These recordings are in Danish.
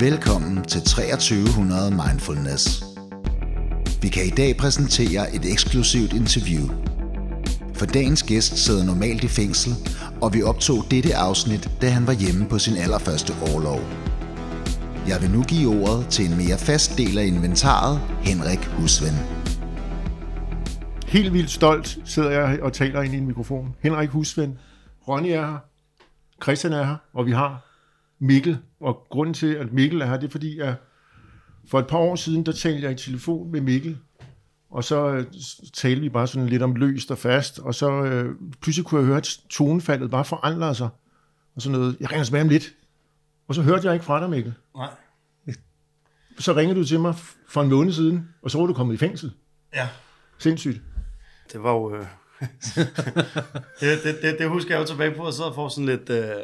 Velkommen til 2300 Mindfulness. Vi kan i dag præsentere et eksklusivt interview. For dagens gæst sidder normalt i fængsel, og vi optog dette afsnit, da han var hjemme på sin allerførste årlov. Jeg vil nu give ordet til en mere fast del af inventaret, Henrik Husven. Helt vildt stolt sidder jeg og taler ind i en mikrofon. Henrik Husven, Ronny er her, Christian er her, og vi har Mikkel. Og grunden til, at Mikkel er her, det er fordi, at for et par år siden, der talte jeg i telefon med Mikkel, og så øh, talte vi bare sådan lidt om løst og fast, og så øh, pludselig kunne jeg høre, at tonefaldet bare forandrede sig. Og sådan noget, jeg ringer tilbage om lidt. Og så hørte jeg ikke fra dig, Mikkel. Nej. Så ringede du til mig for en måned siden, og så var du kommet i fængsel. Ja. Sindssygt. Det var jo... Øh... det, det, det, det, husker jeg jo tilbage på, og så får sådan lidt... Øh...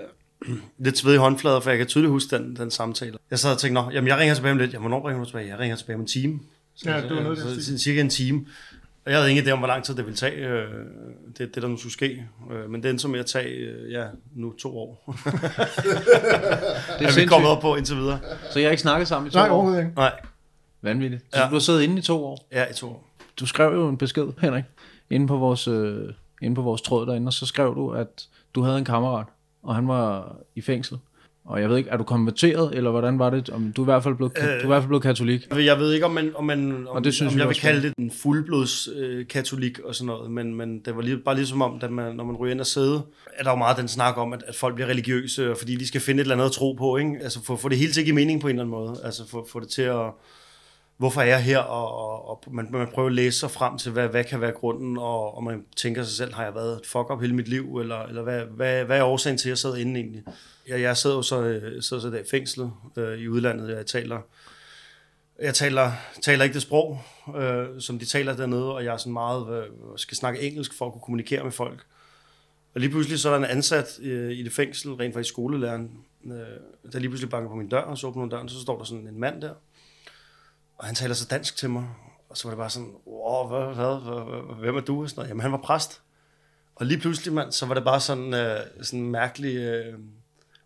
lidt sved i håndflader, for jeg kan tydeligt huske den, den samtale. Jeg sad og tænkte, Nå, jamen jeg ringer tilbage om lidt. Jamen, hvornår ringer du tilbage? Jeg ringer tilbage om en time. Så, Ja, det var noget, så, så, cirka en time. Og jeg havde ingen idé om, hvor lang tid det ville tage, øh, det, det der nu skulle ske. Øh, men det endte som med at tage, øh, ja, nu to år. Det er er vi kommet op på indtil videre. Så jeg har ikke snakket sammen i to Nej, år? overhovedet ikke. Nej, Vanvittigt. Så Ja. du har siddet inde i to år? ja, i to år. Du skrev jo en besked, Henrik, inde på vores, øh, inde på vores tråd derinde, og så skrev du, at du havde en kammerat, og han var i fængsel. Og jeg ved ikke, er du konverteret, eller hvordan var det? Om du er i hvert fald blevet, øh, du er i hvert fald blevet katolik. Jeg ved ikke, om, man, om, man, om, det synes om jeg vil kalde det en fuldblods øh, katolik og sådan noget, men, men det var lige, bare ligesom om, at man, når man ryger ind og sidde, er der jo meget den snak om, at, at folk bliver religiøse, og fordi de skal finde et eller andet at tro på, ikke? Altså få, få det hele til at give mening på en eller anden måde, altså få, få det til at, hvorfor er jeg her, og, og, og man, man prøver at læse sig frem til, hvad, hvad kan være grunden, og, og man tænker sig selv, har jeg været fuck up hele mit liv, eller, eller hvad, hvad, hvad er årsagen til, at jeg sad inde egentlig? Jeg, jeg sidder jo så, øh, sidder så der i fængslet øh, i udlandet, jeg taler jeg taler, taler ikke det sprog, øh, som de taler dernede, og jeg er sådan meget, øh, skal snakke engelsk for at kunne kommunikere med folk. Og lige pludselig så er der en ansat øh, i det fængsel, rent faktisk skolelæreren, øh, der lige pludselig banker på min dør, og så åbner hun døren, så står der sådan en mand der, og han taler så dansk til mig, og så var det bare sådan, wow, hvad, hvad, hvad, hvad, hvem er du? Og sådan noget. Jamen han var præst. Og lige pludselig, mand, så var det bare sådan, øh, sådan en mærkelig øh,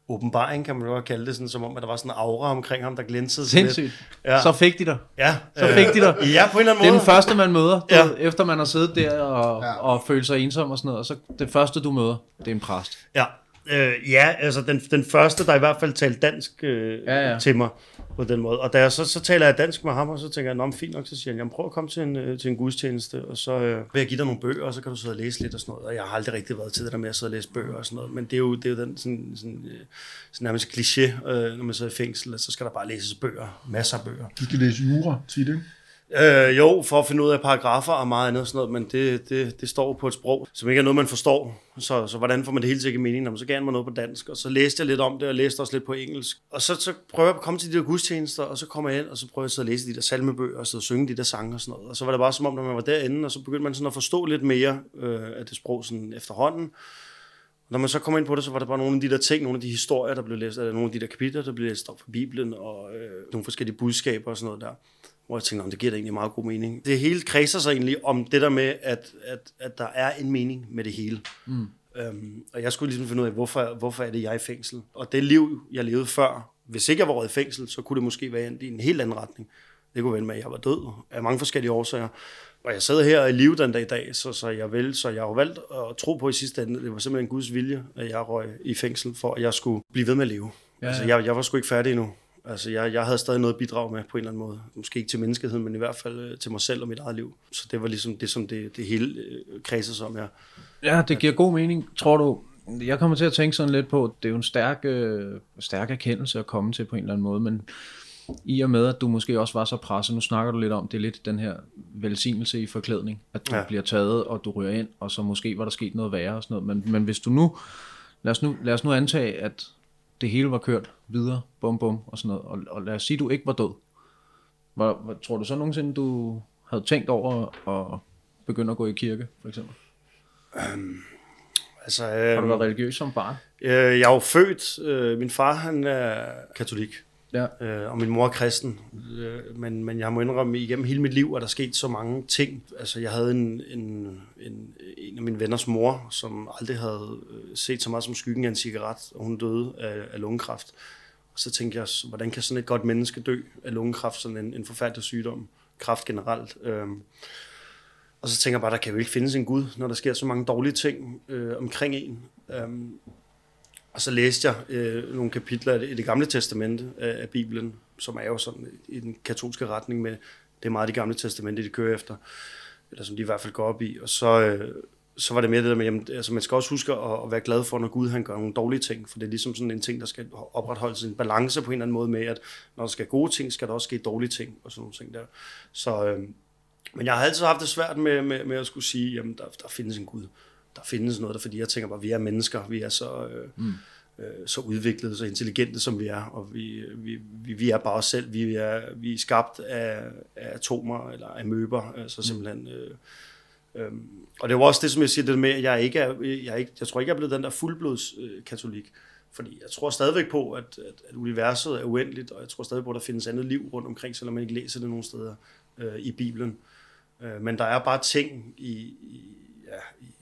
åbenbaring, kan man jo kalde det, sådan, som om, at der var sådan en aura omkring ham, der glænsede sådan lidt. Sindssygt. Ja. Så fik de dig. Ja, Så fik de dig. Ja, på en eller anden Det er måde. den første, man møder, Ja. ved, efter man har siddet der og, ja. og følt sig ensom og sådan noget. Og så det første, du møder, det er en præst. Ja, øh, ja altså den, den første, der i hvert fald talte dansk øh, Ja, ja, til mig på den måde. Og da jeg så, så taler jeg dansk med ham, og så tænker jeg, nå, fint nok, så siger han, jamen prøv at komme til en, øh, til en gudstjeneste, og så øh, vil jeg give dig nogle bøger, og så kan du sidde og læse lidt og sådan noget. Og jeg har aldrig rigtig været til det der med at sidde og læse bøger og sådan noget, men det er jo, det er jo den sådan, sådan, øh, sådan nærmest kliché, øh, når man sidder i fængsel, så skal der bare læses bøger, masser af bøger. Du skal læse jura tit, ikke? Øh, jo, for at finde ud af paragrafer og meget andet og sådan noget, men det, det, det står på et sprog, som ikke er noget, man forstår. Så, så hvordan får man det hele til at give mening? Jamen, så gav han mig noget på dansk, og så læste jeg lidt om det, og læste også lidt på engelsk. Og så, så prøver jeg at komme til de der gudstjenester, og så kommer jeg ind, og så prøver jeg at sidde og læse de der salmebøger, og sidde og synge de der sange og sådan noget. Og så var det bare som om, når man var derinde, og så begyndte man sådan at forstå lidt mere øh, af det sprog sådan efterhånden. Og Når man så kom ind på det, så var der bare nogle af de der ting, nogle af de historier, der blev læst, eller nogle af de der kapitler, der blev læst op fra Bibelen, og øh, nogle forskellige budskaber og sådan noget der. Hvor jeg tænkte, "Nå, det giver da egentlig meget god mening. Det hele kredser sig egentlig om det der med, at, at, at der er en mening med det hele. Mm. Øhm, og jeg skulle ligesom finde ud af, hvorfor, hvorfor er det, jeg er i fængsel? Og det liv, jeg levede før, hvis ikke jeg var i fængsel, så kunne det måske være i en helt anden retning. Det kunne være med, at jeg var død af mange forskellige årsager. Og jeg sidder her i live den dag i dag, så, så jeg vil, så jeg har valgt at tro på i sidste ende, det var simpelthen Guds vilje, at jeg røg i fængsel, for at jeg skulle blive ved med at leve. Ja, Ja, altså, ja. jeg, jeg var sgu ikke færdig endnu. Altså, jeg, jeg havde stadig noget at bidrage med på en eller anden måde. Måske ikke til menneskeheden, men i hvert fald øh, til mig selv og mit eget liv. Så det var ligesom det, som det, det hele øh, kredser sig om, ja. Ja, det giver god mening. Tror du, jeg kommer til at tænke sådan lidt på, det er jo en stærk, øh, stærk erkendelse at komme til på en eller anden måde, men i og med, at du måske også var så presset, nu snakker du lidt om, det er lidt den her velsignelse i forklædning, at du. Ja. bliver taget, og du ryger ind, og så måske var der sket noget værre og sådan noget, men, men hvis du nu, lad os nu, lad os nu antage, at det hele var kørt videre, bum bum og sådan noget, og, og lad os sige, du ikke var død. Hvor, hvor, tror du så nogensinde, du havde tænkt over at begynde at gå i kirke, for eksempel? Altså, Har øh, du været religiøs som barn? øh, jeg er jo født, øh, min far han er katolik, Ja. øh, og min mor er kristen. Øh, men, men jeg må indrømme, igennem hele mit liv er der sket så mange ting. Altså, jeg havde en, en, en, en af mine venners mor, som aldrig havde øh, set så meget som skyggen af en cigaret, og hun døde af, af lungekræft. Og så tænkte jeg, hvordan kan sådan et godt menneske dø af lungekræft, sådan en, en forfærdelig sygdom, kræft generelt. Øh, og så tænker jeg bare, der kan jo ikke findes en Gud, når der sker så mange dårlige ting øh, omkring en. Øh, og så læste jeg øh, nogle kapitler i det gamle testamente af, af Bibelen, som er jo sådan i den katolske retning med, det er meget det gamle testamente, de kører efter, eller som de i hvert fald går op i. Og så, øh, så var det mere det der med, jamen, altså man skal også huske at, at være glad for, når Gud han gør nogle dårlige ting, for det er ligesom sådan en ting, der skal opretholde sin balance på en eller anden måde med, at når der skal gode ting, skal der også ske dårlige ting, og sådan nogle ting der. Så, øh, men jeg har altid haft det svært med, med, med at skulle sige, jamen der, der findes en Gud. Der findes noget der, fordi jeg tænker bare, vi er mennesker, vi er så... Øh, mm øh, så udviklede, så intelligente som vi er, og vi, vi, vi, vi er bare os selv. Vi er, vi er skabt af, af atomer eller af møber, altså simpelthen. Øh, øh, og det var også det, som jeg siger, det med, at jeg ikke er, jeg, er ikke, jeg tror ikke, jeg er blevet den der fuldblods øh, katolik. Fordi jeg tror stadigvæk på, at, at, at universet er uendeligt, og jeg tror stadig på, at der findes andet liv rundt omkring, selvom man ikke læser det nogen steder øh, i Bibelen. Øh, men der er bare ting i, i, ja, i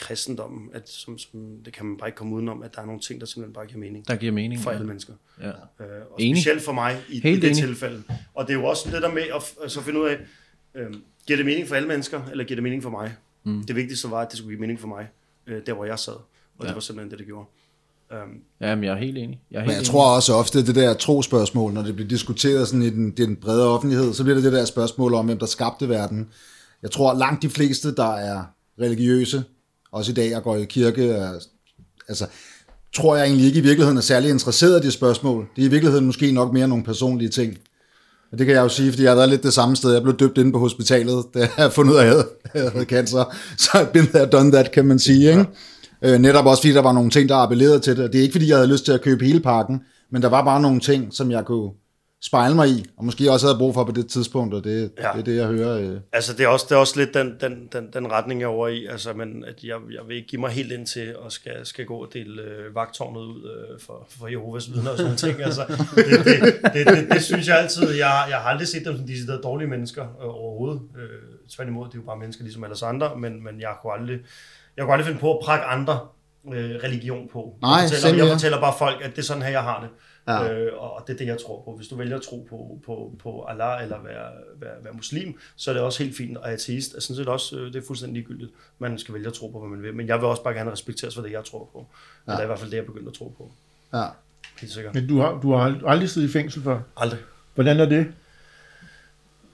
kristendommen, at som, som, det kan man bare ikke komme udenom, at der er nogle ting, der simpelthen bare giver mening. Der giver mening. For ja. alle mennesker. Ja. Øh, og enig. specielt for mig i, Helt i det enig. tilfælde. Og det er jo også det der med at altså, finde ud af, øh, giver det mening for alle mennesker, eller giver det mening for mig? Mm. Det vigtigste var, at det skulle give mening for mig, øh, der hvor jeg sad. Og ja. det var simpelthen det, det gjorde. Um, Jamen, jeg er helt enig. Jeg er helt men jeg enig. tror også ofte, det der trospørgsmål, når det bliver diskuteret sådan i den, den brede offentlighed, så bliver det det der spørgsmål om, hvem der skabte verden. Jeg tror, langt de fleste, der er religiøse, også i dag, jeg går i kirke, er, altså, tror jeg egentlig ikke i virkeligheden er særlig interesseret i de spørgsmål. Det er i virkeligheden måske nok mere nogle personlige ting. Og det kan jeg jo sige, fordi jeg har været lidt det samme sted. Jeg blev døbt inde på hospitalet, da jeg fundet ud af, at jeg havde cancer. Så jeg been there, done that, kan man sige. Ikke? Øh, netop også fordi der var nogle ting, der appellerede til det. Det er ikke fordi, jeg havde lyst til at købe hele pakken, men der var bare nogle ting, som jeg kunne spejle mig i, og måske også havde brug for på det tidspunkt, og det, ja. det er det, jeg hører. Øh. Altså, det er også, det er også lidt den, den, den, den retning, jeg er over i, altså, men at jeg, jeg vil ikke give mig helt ind til, at skal, skal gå og dele øh, vagtårnet ud øh, for, for Jehovas vidner og sådan ting. Altså, det, det, det, det, det, synes jeg altid, jeg, jeg har aldrig set dem som de dårlige mennesker øh, overhovedet. Øh, tværtimod, det er jo bare mennesker ligesom alle andre, men, men jeg kunne aldrig, jeg kunne aldrig finde på at prakke andre øh, religion på. Nej, jeg, fortæller, jeg fortæller bare folk, at det er sådan her, jeg har det. Ja. Øh, og det er det, jeg tror på. Hvis du vælger at tro på, på, på Allah eller være, være, være muslim, så er det også helt fint. Og ateist er sådan set også, øh, det er fuldstændig ligegyldigt. Man skal vælge at tro på, hvad man vil. Men jeg vil også bare gerne respekteres for det, jeg tror på. Ja. Det er i hvert fald det, jeg begynder at tro på. Ja. Helt sikkert. Men du har, du har aldrig siddet i fængsel før? Aldrig. Hvordan er det?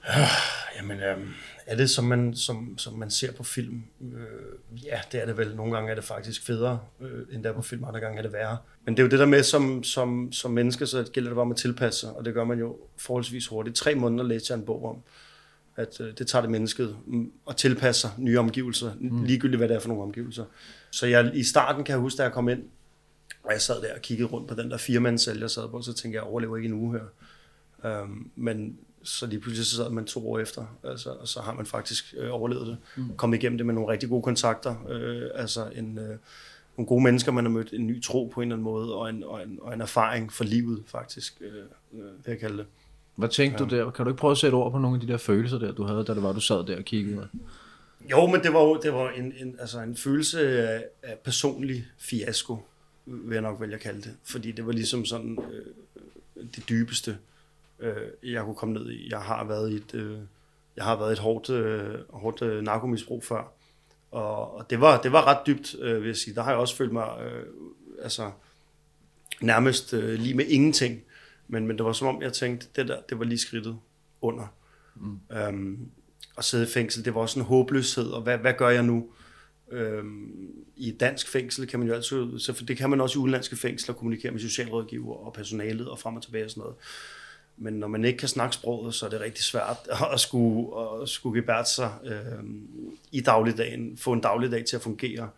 Jamen, øhm, er det, som man, som, som man ser på film? Øh, ja, det er det vel. Nogle gange er det faktisk federe, øh, end der på film, andre gange er det værre. Men det er jo det der med, som, som, som menneske, så gælder det bare med at tilpasse sig, og det gør man jo forholdsvis hurtigt. Tre måneder læste jeg en bog om, at øh, det tager det mennesket mm, at tilpasse sig nye omgivelser, mm. ligegyldigt hvad det er for nogle omgivelser. Så jeg, i starten kan jeg huske, da jeg kom ind, og jeg sad der og kiggede rundt på den der firmandsel, jeg sad på, så tænkte jeg, jeg overlever ikke en uge her. Um, men så lige pludselig så sad man to år efter, altså, og så har man faktisk øh, overlevet det. Mm. Kommet igennem det med nogle rigtig gode kontakter, øh, altså en, øh, nogle gode mennesker, man har mødt, en ny tro på en eller anden måde, og en, og en, og en erfaring for livet faktisk, øh, øh, vil jeg kalde det. Hvad tænkte ja. du der? Kan du ikke prøve at sætte ord på nogle af de der følelser der, du havde, da det var, du sad der og kiggede? Jo, men det var, det var en, en, altså en følelse af, af personlig fiasko, vil jeg nok vælge at kalde det. Fordi det var ligesom sådan øh, det dybeste, øh, jeg kunne komme ned i. Jeg har været i et, øh, jeg har været et hårdt, øh, hårdt øh, narkomisbrug før. Og, og det, var, det var ret dybt, øh, vil jeg sige. Der har jeg også følt mig øh, altså, nærmest øh, lige med ingenting. Men, men det var som om, jeg tænkte, det der, det var lige skridtet under. Mm. Øhm, at sidde i fængsel, det var også en håbløshed, og hvad, hvad gør jeg nu? Øhm, I et dansk fængsel kan man jo altid, så for det kan man også i udenlandske fængsler kommunikere med socialrådgiver og personalet og frem og tilbage og sådan noget. Men når man ikke kan snakke sproget, så er det rigtig svært at skulle, at skulle gebære sig øh, i dagligdagen, få en dagligdag til at fungere.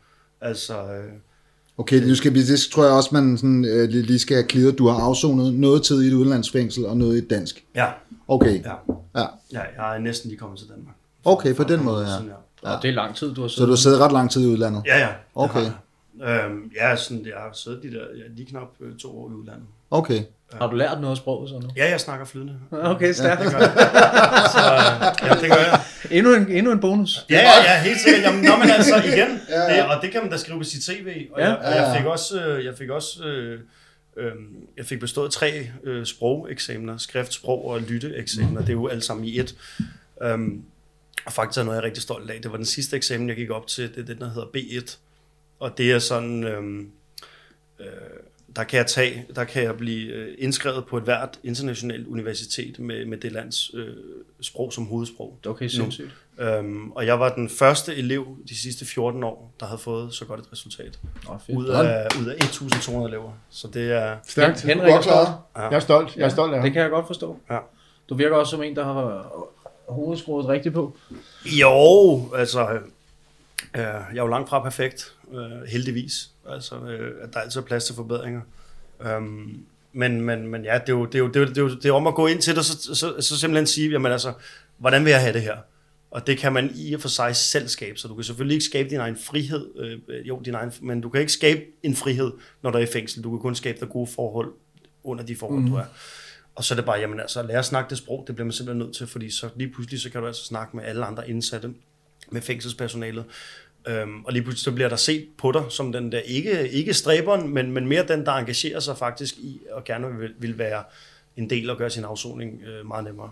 Altså, øh, Okay, nu skal det tror jeg også, man sådan, øh, lige skal have. Du har afsonet noget tid i et udlandsfængsel og noget i et dansk. Ja. Okay. Ja. Ja. ja jeg er næsten lige kommet til Danmark. Okay, på den måde, ja. Sådan, ja. ja. det er lang tid, du har siddet. Så du har siddet ret lang tid i udlandet? Ja, ja. Okay. Øhm, ja, sådan, jeg har siddet de der, ja, lige knap øh, to år i udlandet. Okay. Har du lært noget af sproget så nu? Ja, jeg snakker flydende. Okay, stærkt. Ja, det gør jeg. Så, ja, det gør jeg. Endnu en, endnu en bonus. Ja, ja, ja, helt sikkert. Jamen, nå, men altså igen, ja, ja. Det, og det kan man da skrive på sit CV. Og, ja. jeg, og jeg fik også, øh, jeg fik også øh, Øhm, jeg fik bestået tre øh, sprogeksamener, skrift, sprog og lytteeksamener. Det er jo alle sammen i et. Øhm, og faktisk er noget, jeg er rigtig stolt af. Det var den sidste eksamen, jeg gik op til. Det er den, der hedder B1. Og det er sådan... Øhm, øh, der kan jeg tage, der kan jeg blive øh, indskrevet på et hvert internationalt universitet med, med det lands øh, sprog som hovedsprog. Okay, sindssygt. Øhm, og jeg var den første elev de sidste 14 år, der havde fået så godt et resultat. Fedt. Ud af, ud af 1.200 elever. Så det er... Stærkt. Henrik er stolt. klaret. Jeg er stolt. Jeg er stolt af ham. Det kan jeg godt forstå. Ja. Du virker også som en, der har hovedet skruet rigtigt på. Jo, altså... Øh, jeg er jo langt fra perfekt, øh, heldigvis. Altså, øh, at der er altid plads til forbedringer. Um, men, men, men ja, det er, jo, det, er jo, det, er jo, det, er jo, det er om at gå ind til det, og så, så, så simpelthen sige, jamen altså, hvordan vil jeg have det her? Og det kan man i og for sig selv skabe, så du kan selvfølgelig ikke skabe din egen frihed, øh, jo, din egen, men du kan ikke skabe en frihed, når du er i fængsel. Du kan kun skabe dig gode forhold under de forhold, mm. du er. Og så er det bare, jamen altså, lære at snakke det sprog, det bliver man simpelthen nødt til, fordi så lige pludselig, så kan du altså snakke med alle andre indsatte, med fængselspersonalet, Øhm, og lige pludselig så bliver der set på dig som den der, ikke, ikke stræberen, men, men mere den, der engagerer sig faktisk i, og gerne vil, vil være en del og gøre sin afsoning øh, meget nemmere.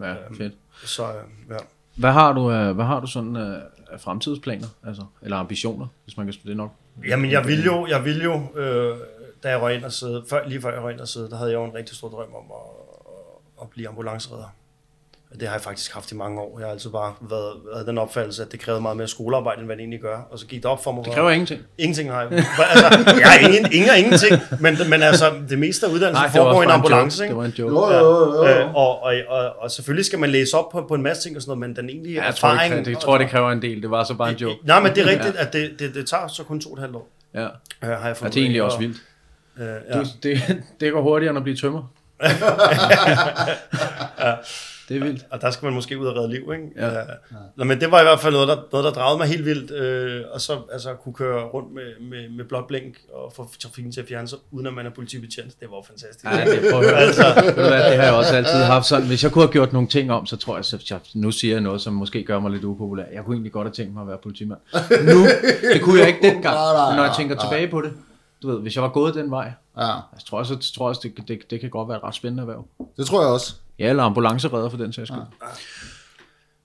Ja, fedt. Så øh, ja. Hvad har du, af- hvad har du sådan af af fremtidsplaner, altså, eller ambitioner, hvis man kan spørge det nok? Jamen, jeg vil jo, jeg vil jo øh, da jeg røg ind og sidde, før, lige før jeg røg ind og sidde, der havde jeg jo en rigtig stor drøm om at, at blive ambulanceredder. Det har jeg faktisk haft i mange år. Jeg har altid bare været, været den opfattelse, at det krævede meget mere skolearbejde, end hvad det egentlig gør. Og så gik det op for mig. Det kræver ingenting. Ingenting har jeg. Altså, jeg har ingen, ingen og ingenting, men, men altså, det meste af uddannelsen Nej, foregår i en ambulance. Ikke? Det var en joke. Jo, jo, jo, jo. Øh, og, og, og, og, selvfølgelig skal man læse op på, på en masse ting og sådan noget, men den egentlige Ja, jeg tror, det, erfaring... kræver- det, jeg tror, det kræver en del. Det var så bare en joke. Nej, men det er rigtigt, at det, det, det tager så kun to og et halvt år. Ja, Øh, har jeg ja fundet det er egentlig også og- vildt. Øh, ja. Du, det, det går hurtigere end at blive tømmer. Det er vildt. Og der skal man måske ud og redde liv, ikke? Ja. Ja. Nå, men det var i hvert fald noget, der, noget, der dragede mig helt vildt. Øh, og så altså, kunne køre rundt med, med, med blåt blink og få trafikken til at fjerne sig, uden at man er politibetjent. Det var fantastisk. Ja, det, prøv at høre. Altså, det har jeg også altid haft sådan. Hvis jeg kunne have gjort nogle ting om, så tror jeg, at jeg, nu siger jeg noget, som måske gør mig lidt upopulær. Jeg kunne egentlig godt have tænkt mig at være politimand. Nu, det kunne jeg ikke dengang. Nej, nej, Men når jeg tænker nej. tilbage på det, du ved, hvis jeg var gået den vej, Ja, jeg tror også, jeg tror også det, det, det kan godt være et ret spændende erhverv. det tror jeg også. Ja, eller ambulanceredder for den sags skyld.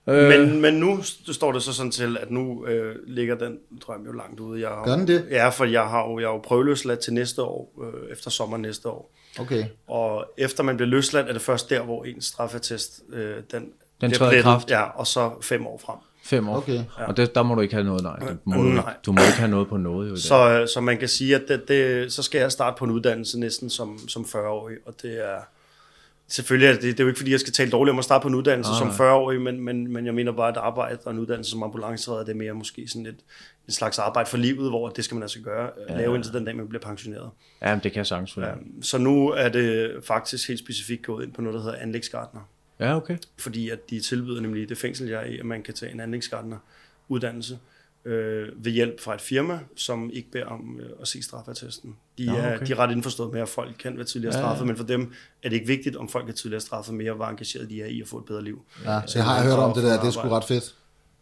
Øh, men, men nu st- står det så sådan til, at nu øh, ligger den drøm jo langt ude. Jeg har, Gør den det? Ja, for jeg har jo, jeg har jo prøveløsladt til næste år, øh, efter sommer næste år. Okay. Og efter man bliver løsladt, er det først der, hvor ens straffetest, øh, den, Den bliver træder i kraft. Ja, og så fem år frem. Fem år. Okay. Og det, der må du ikke have noget, nej. Du må, Øh, du, nej. du må ikke have noget på noget. Jo. Så, øh, så man kan sige, at det, det, så skal jeg starte på en uddannelse næsten som, som 40-årig, og det er... Selvfølgelig er det, det er jo ikke fordi, jeg skal tale dårligt om at starte på en uddannelse Nej, som nej. 40-årig, men, men, men jeg mener bare, at arbejde og en uddannelse som ambulanceredder, det er mere måske sådan et, en slags arbejde for livet, hvor det skal man altså gøre, ja. lave indtil den dag, man bliver pensioneret. Ja, men det kan jeg sagtens fornemme. Ja. Så nu er det faktisk helt specifikt gået ind på noget, der hedder anlægsgartner. Ja, okay. fordi at de tilbyder nemlig det fængsel, jeg er i, at man kan tage en anlægsgartner uddannelse øh, ved hjælp fra et firma, som ikke beder om øh, at se straffeattesten. De, er, okay. de er ret indforstået med, at folk kan være tidligere Ja, ja. straffet, men for dem er det ikke vigtigt, om folk er tidligere straffet mere, hvor engageret de er i at få et bedre liv. Ja, så jeg har hørt om det der. Det er sgu ret fedt.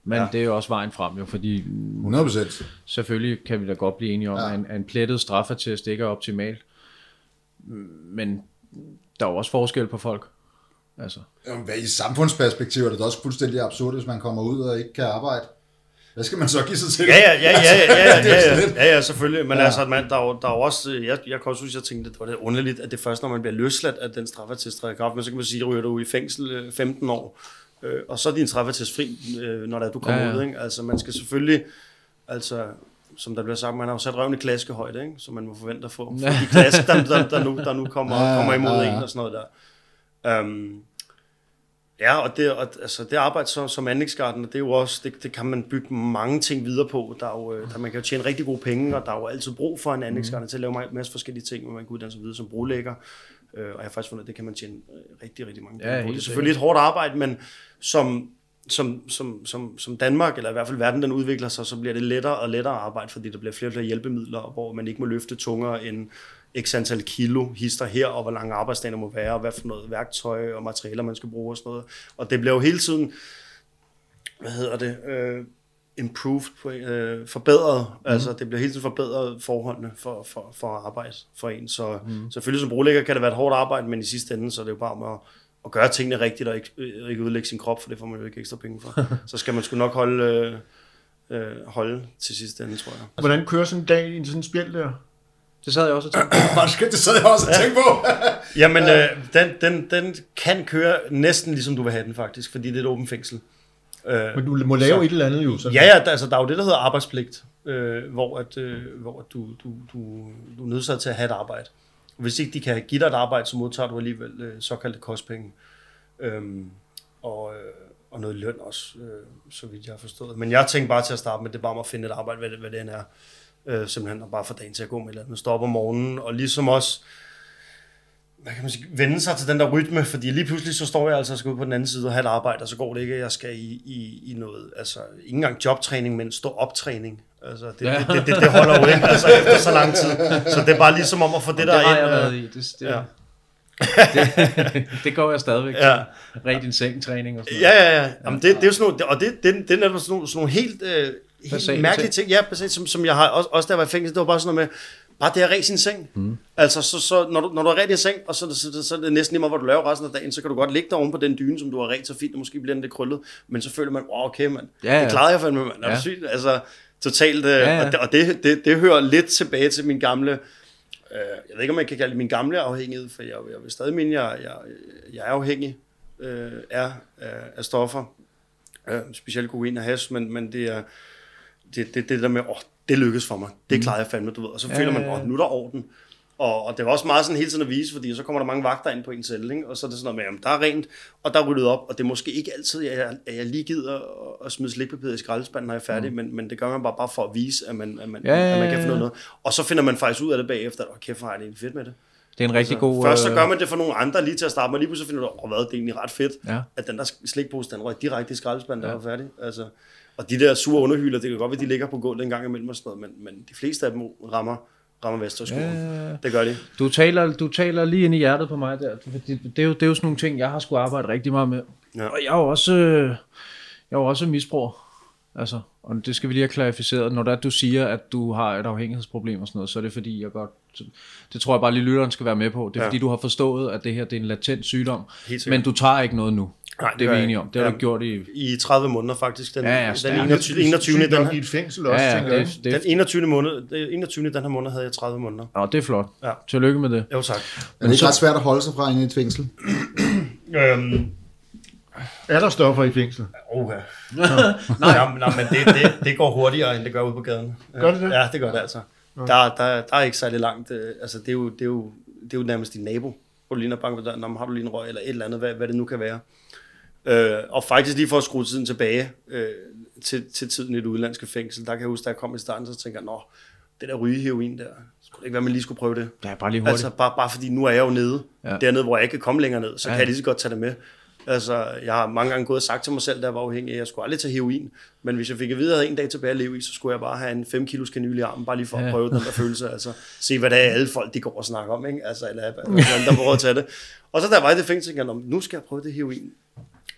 Men Ja. ja. det er jo også vejen frem, jo, fordi 100 procent. selvfølgelig kan vi da godt blive enige om, Ja. ja. at en, at en plettet straffetest ikke er optimal. Men der er jo også forskel på folk. Altså, Jamen, hvad i samfundsperspektiv er det da også fuldstændig absurd, hvis man kommer ud og ikke kan arbejde. Hvad skal man så give sig til? Ja, ja, ja, ja, ja, ja, Det ja, ja, ja, ja selvfølgelig. Men Ja. ja. altså, man, der, er jo, der er jo også, øh, jeg, jeg kan også huske, jeg tænkte, at det var lidt underligt, at det først, når man bliver løsladt, at den straffetest træder kraft. Men så kan man sige, at ryger du i fængsel øh, 15 år, øh, og så er din straffetest fri, øh, når der, du kommer Ja, ja, ja. ud. Ikke? Altså, man skal selvfølgelig, altså, som der bliver sagt, man har jo sat røven i klaskehøjde, ikke? så man må forvente at få, få de klask, der, der, der, nu, der nu kommer, Ja, ja, kommer imod ja, ja. en og sådan noget der. Um, Ja, og det, og, altså, det arbejde som, som anlægsgartner, det er jo også, det, det kan man bygge mange ting videre på. Der er jo, øh, der, man kan jo tjene rigtig gode penge, og der er jo altid brug for en anlægsgartner til at lave en masse forskellige ting, hvor man kan uddanne sig videre som brolægger. Øh, og jeg har faktisk fundet, at det kan man tjene øh, rigtig, rigtig mange penge Ja, på. Det er selvfølgelig et hårdt arbejde, men som, som, som, som, som Danmark, eller i hvert fald verden, den udvikler sig, så bliver det lettere og lettere at arbejde, fordi der bliver flere og flere hjælpemidler, hvor man ikke må løfte tungere end x antal kilo hister her, og hvor lange arbejdsdager må være, og hvad for noget værktøj og materialer, man skal bruge og sådan noget. Og det bliver jo hele tiden, hvad hedder det, øh, improved, på, øh, forbedret. Mm. Altså, det bliver hele tiden forbedret forholdene for, for, for at arbejde for en. Så mm. selvfølgelig som brolægger kan det være et hårdt arbejde, men i sidste ende, så er det jo bare med at, at gøre tingene rigtigt, og ikke, øh, ikke udlægge sin krop, for det får man jo ikke ekstra penge for. så skal man sgu nok holde, øh, øh, holde til sidste ende, tror jeg. Hvordan kører sådan en dag i sådan en spjæld der? Det sad jeg også og tænkte på. det sad jeg også og tænkte på. Jamen, øh, den, den, den kan køre næsten ligesom du vil have den, faktisk, fordi det er et åbent fængsel. Øh, Men du må lave Så- et eller andet jo. Så. Ja, ja, der- altså der er jo det, der hedder arbejdspligt, øh, hvor, at, øh, hvor du, du, du, du er nødt til at have et arbejde. Hvis ikke de kan give dig et arbejde, så modtager du alligevel øh, såkaldte kostpenge. Øhm, og, øh, og noget løn også, øh, så vidt jeg har forstået. Men jeg tænkte bare til at starte med, det er bare med at finde et arbejde, hvad det, hvad det end er. Øh, simpelthen, og bare få dagen til at gå med et eller andet. Stå op om morgenen, og ligesom også hvad kan man sige, vende sig til den der rytme, fordi lige pludselig så står jeg altså og skal ud på den anden side og have et arbejde, og så går det ikke, at jeg skal i, i, i noget, altså ikke engang jobtræning, men stå optræning. Altså, det, Ja. det, det, det, det, holder jo ikke altså, efter så lang tid. Så det er bare ligesom om at få det, Det, der det har ind. jeg øh, været i. Det, det, ja. det, det går jeg stadigvæk Ja. til. Ren din seng-træning og sådan Ja, ja, ja. Jamen, det, det er jo sådan nogle, og det, det, det er netop sådan nogle, sådan nogle helt, øh, helt mærkelige ting. ting. Ja, præcis, som, som jeg har, også, også jeg var i fængsel, det var bare sådan noget med, bare det at ræse sin seng. Mm. Altså, så, så, når, du, når du har ret i seng, og så, så, så, så er det næsten meget, hvad du laver resten af dagen, så kan du godt ligge der oven på den dyne, som du har ret så fint, og måske bliver den lidt krøllet, men så føler man, wow, okay, man, Ja, ja. det klarede jeg fandme, man. Er Ja. du sygt? Altså, totalt, øh, Ja, ja. og, det, og det, det, det hører lidt tilbage til min gamle, øh, jeg ved ikke, om man kan kalde det min gamle afhængighed, for jeg, jeg vil stadig mene, jeg, jeg, jeg er afhængig øh, er af, af stoffer, øh, specielt kokain og hash, men, men det er det, det, det der med, åh, det lykkedes for mig, det klarede jeg fandme, du ved, og så Ja, føler man, ja, ja. åh, nu er der orden, og, og det var også meget sådan hele tiden at vise, fordi så kommer der mange vagter ind på en celle, ikke? og så er det sådan noget med, jamen, der er rent, og der er ryddet op, og det er måske ikke altid, at jeg, at jeg lige gider at, at smide slikpapiret i skraldespanden, når jeg er færdig, mm. men, men det gør man bare, bare for at vise, at man, at man, Ja, ja, at man kan ja, finde ja. noget. Og så finder man faktisk ud af det bagefter, og kæft, hvor jeg det egentlig fedt med det. Det er en rigtig god... Først så øh, gør man det for nogle andre lige til at starte med, lige pludselig finder du, åh, hvad, det er egentlig ret fedt, Ja. at den der slikpose, den røg direkte i skraldespanden, der var færdig. Altså, og de der sure underhylder, det kan godt være, de ligger på gulvet en gang imellem og sådan noget, men, men de fleste af dem rammer, rammer Vesterskolen. Ja, ja. Det gør de. Du taler, du taler lige ind i hjertet på mig der. Det, det, det, er, jo, det er jo sådan nogle ting, jeg har skulle arbejde rigtig meget med. Ja. Og jeg er jo også, jeg er jo også misbruger. Altså, og det skal vi lige have klarificeret. Når er, at du siger, at du har et afhængighedsproblem og sådan noget, så er det fordi, jeg godt... Det tror jeg bare lige, lytteren skal være med på. Det er Ja. fordi, du har forstået, at det her det er en latent sygdom. Men du tager ikke noget nu. Nej, det det er vi enige om. Det har Ja. du gjort i... I 30 måneder faktisk. Den, Ja, ja, den stærkt. 21. 21. Den, her- i et fængsel også, Ja, ja, tænker jeg. det, det, den 21. måned, det 21. den her måned havde jeg 30 måneder. Nå, det er flot. Ja. Tillykke med det. Jo, tak. Men det er ret svært at holde sig fra inde i et fængsel. Øhm, Er der stoffer i fængsel? Oha. nej, nej, nej, men det, det, det går hurtigere, end det gør ude på gaden. Gør det det? Ja, det gør det altså. Der, der, der er ikke særlig langt. øh, Altså, det er jo, det er jo, det er jo nærmest din nabo. Hvor du lige når banker på døren, "Nå, men har du lige en røg, eller et eller andet, hvad, hvad det nu kan være. Øh, og faktisk lige for at skrue tiden tilbage øh, til, til tiden i det udlandske fængsel, der kan jeg huske, da jeg kom i starten, så tænker jeg, nå, det der rygeheroin der, skulle det ikke være, man lige skulle prøve det? Ja, bare lige hurtigt. Altså bare, bare fordi nu er jeg jo nede, Ja. ja. dernede, hvor jeg ikke kan komme længere ned, så Ja. ja. kan jeg lige så godt tage det med. Altså, jeg har mange gange gået og sagt til mig selv, da jeg var afhængig, at jeg skulle aldrig tage heroin. Men hvis jeg fik at vide, at jeg havde en dag tilbage at leve i, så skulle jeg bare have en 5 kilos kanyl i armen, bare lige for at Ja. prøve den der følelse. Altså, se hvad det er, alle folk de går og snakker om, ikke? Altså, eller hvordan der prøver at tage det. Og så jeg var i det fængsel, tænkte jeg, "Nå, nu skal jeg prøve det heroin.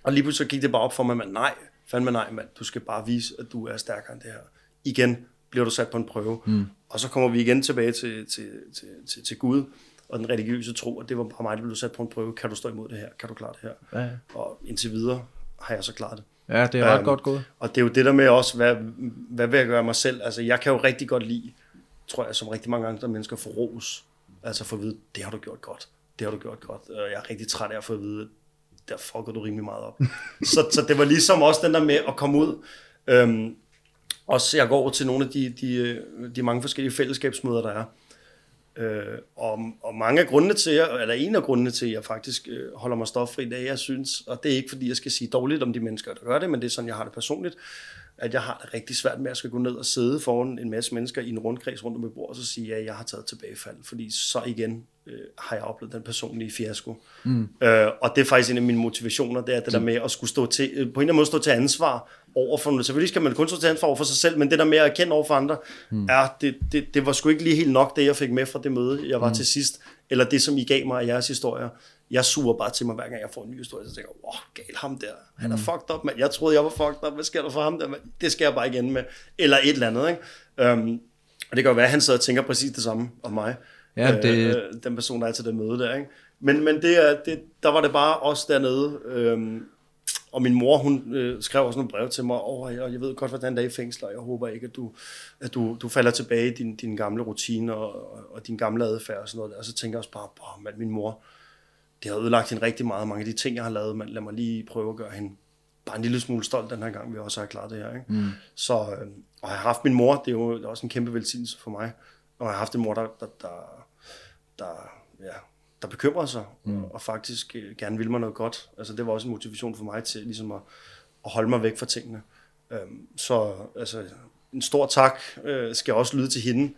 Og lige pludselig gik det bare op for mig, at nej, fandme nej, mand. Du skal bare vise, at du er stærkere end det her. Igen bliver du sat på en prøve. Mm. Og så kommer vi igen tilbage til, til, til, til, til Gud og den religiøse tro, og det var bare mig, der blev sat på en prøve. Kan du stå imod det her? Kan du klare det her? Ja. Og indtil videre har jeg så klaret det. Ja, det er ret Øhm, godt gået. Og det er jo det der med også, hvad, hvad vil jeg gøre mig selv? Altså, jeg kan jo rigtig godt lide, tror jeg, som rigtig mange andre mennesker, få ros. Altså få at vide, det har du gjort godt. Det har du gjort godt. Og jeg er rigtig træt af at få at vide, der fucker du rimelig meget op. så, så det var ligesom også den der med at komme ud. Øhm, også jeg går over til nogle af de, de, øh, de mange forskellige fællesskabsmøder, der er. Øh, og, og mange af grundene til, eller en af grundene til, at jeg faktisk øh, holder mig stoffri, det er, jeg synes, og det er ikke fordi, jeg skal sige dårligt om de mennesker, der gør det, men det er sådan, jeg har det personligt, at jeg har det rigtig svært med at skal gå ned og sidde foran en masse mennesker i en rundkreds rundt om et bord, og så sige, at jeg har taget tilbagefald, fordi så igen øh, har jeg oplevet den personlige fiasko. Mm. Øh, og det er faktisk en af mine motivationer, det er det der med at skulle stå til, øh, på en eller anden måde stå til ansvar over for noget. Selvfølgelig skal man kun stå til ansvar over for sig selv, men det der med at erkende over for andre, mm. er, det, det, det var sgu ikke lige helt nok, det jeg fik med fra det møde, jeg var mm. til sidst, eller det, som I gav mig af jeres historier, jeg suger bare til mig, hver gang jeg får en ny historie, så tænker jeg, wow, gal ham der, han er fucked up, mand. Jeg troede, jeg var fucked up, hvad sker der for ham der, mand? Det skal jeg bare igen med. Eller et eller andet, ikke? Um, og det kan jo være, at han sidder og tænker præcis det samme om mig. Ja, det- Øh, den person, der er til det møde der, ikke? Men, men det, er- det, der var det bare os dernede, øhm, og min mor, hun øh, skrev også nogle brev til mig, og jeg, jeg ved godt, hvordan det er i fængsler, jeg håber ikke, at du, at du, du falder tilbage i din, din gamle rutine og, og, og din gamle adfærd og sådan noget. Og så tænker jeg også bare, boah, man, min mor, det har ødelagt hende rigtig meget, mange af de ting, jeg har lavet, men lad mig lige prøve at gøre hende bare en lille smule stolt den her gang, vi også har klaret det her. Ikke? Mm. Så, øh, og jeg har haft min mor, det er jo også en kæmpe velsignelse for mig, og jeg har haft en mor, der, der, der, der, ja, der bekymrer sig, mm. og, og faktisk øh, gerne vil mig noget godt. Altså det var også en motivation for mig til ligesom at, at holde mig væk fra tingene. Øhm, så altså, en stor tak øh, skal også lyde til hende,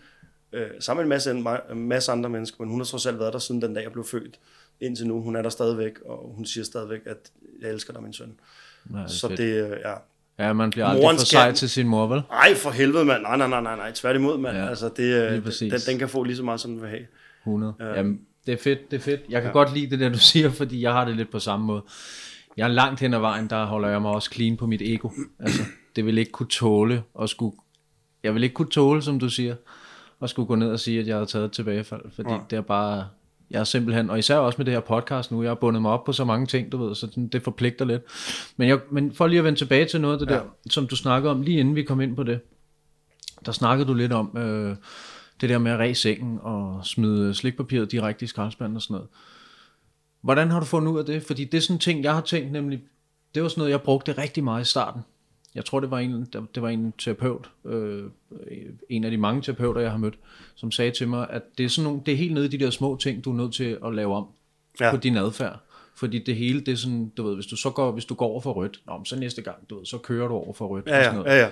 øh, sammen med en masse, en masse andre mennesker, men hun har trods alt været der siden den dag, jeg blev født indtil nu. Hun er der stadigvæk, og hun siger stadigvæk, at jeg elsker dig, min søn. Er Så fedt. det, øh, ja. Ja, man bliver aldrig Moren for skal- sej til sin mor, vel? Ej, for helvede, mand. Nej, nej, nej, nej, nej. Tværtimod, mand. Ja, altså, det, øh, den, den kan få lige så meget, som den vil have. 100. Ja. Jamen, det er fedt, det er fedt. Jeg kan ja. godt lide det der, du siger, fordi jeg har det lidt på samme måde. Jeg er langt hen ad vejen, der holder jeg mig også clean på mit ego. Altså, det vil ikke kunne tåle at skulle... Jeg vil ikke kunne tåle, som du siger, at skulle gå ned og sige, at jeg havde taget et tilbagefald, fordi ja. det er bare... Jeg er simpelthen, og især også med det her podcast nu, jeg har bundet mig op på så mange ting, du ved, så det forpligter lidt. Men, jeg, men for lige at vende tilbage til noget af det ja. der, som du snakkede om, lige inden vi kom ind på det, der snakkede du lidt om øh, det der med at ræse sengen og smide slikpapiret direkte i skraldespanden og sådan noget. Hvordan har du fundet ud af det? Fordi det er sådan en ting, jeg har tænkt nemlig, det var sådan noget, jeg brugte rigtig meget i starten. Jeg tror, det var en, der- det var en terapeut, øh, en af de mange terapeuter, jeg har mødt, som sagde til mig, at det er, sådan nogle, det er helt nede i de der små ting, du er nødt til at lave om ja. På din adfærd. Fordi det hele, det er sådan, du ved, hvis du så går, hvis du går over for rødt, nå, så næste gang, du ved, så kører du over for rødt. og Ja, sådan ja, noget. ja, ja.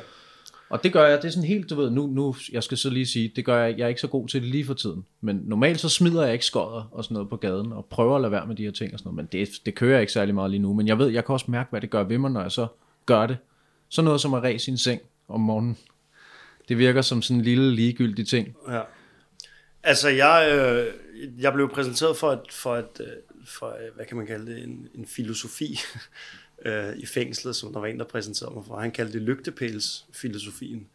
Og det gør jeg, det er sådan helt, du ved, nu, nu, jeg skal så lige sige, det gør jeg, jeg er ikke så god til det lige for tiden. Men normalt så smider jeg ikke skodder og sådan noget på gaden, og prøver at lade være med de her ting og sådan noget, men det, det kører jeg ikke særlig meget lige nu. Men jeg ved, jeg kan også mærke, hvad det gør ved mig, når jeg så gør det. Så noget som at ræse sin seng om morgenen. Det virker som sådan en lille ligegyldig ting. Ja. Altså, jeg, øh, jeg blev præsenteret for et, for et, øh, for, øh, hvad kan man kalde det, en, en filosofi øh, i fængslet, som der var en, der præsenterede mig for. Han kaldte det lygtepælsfilosofien.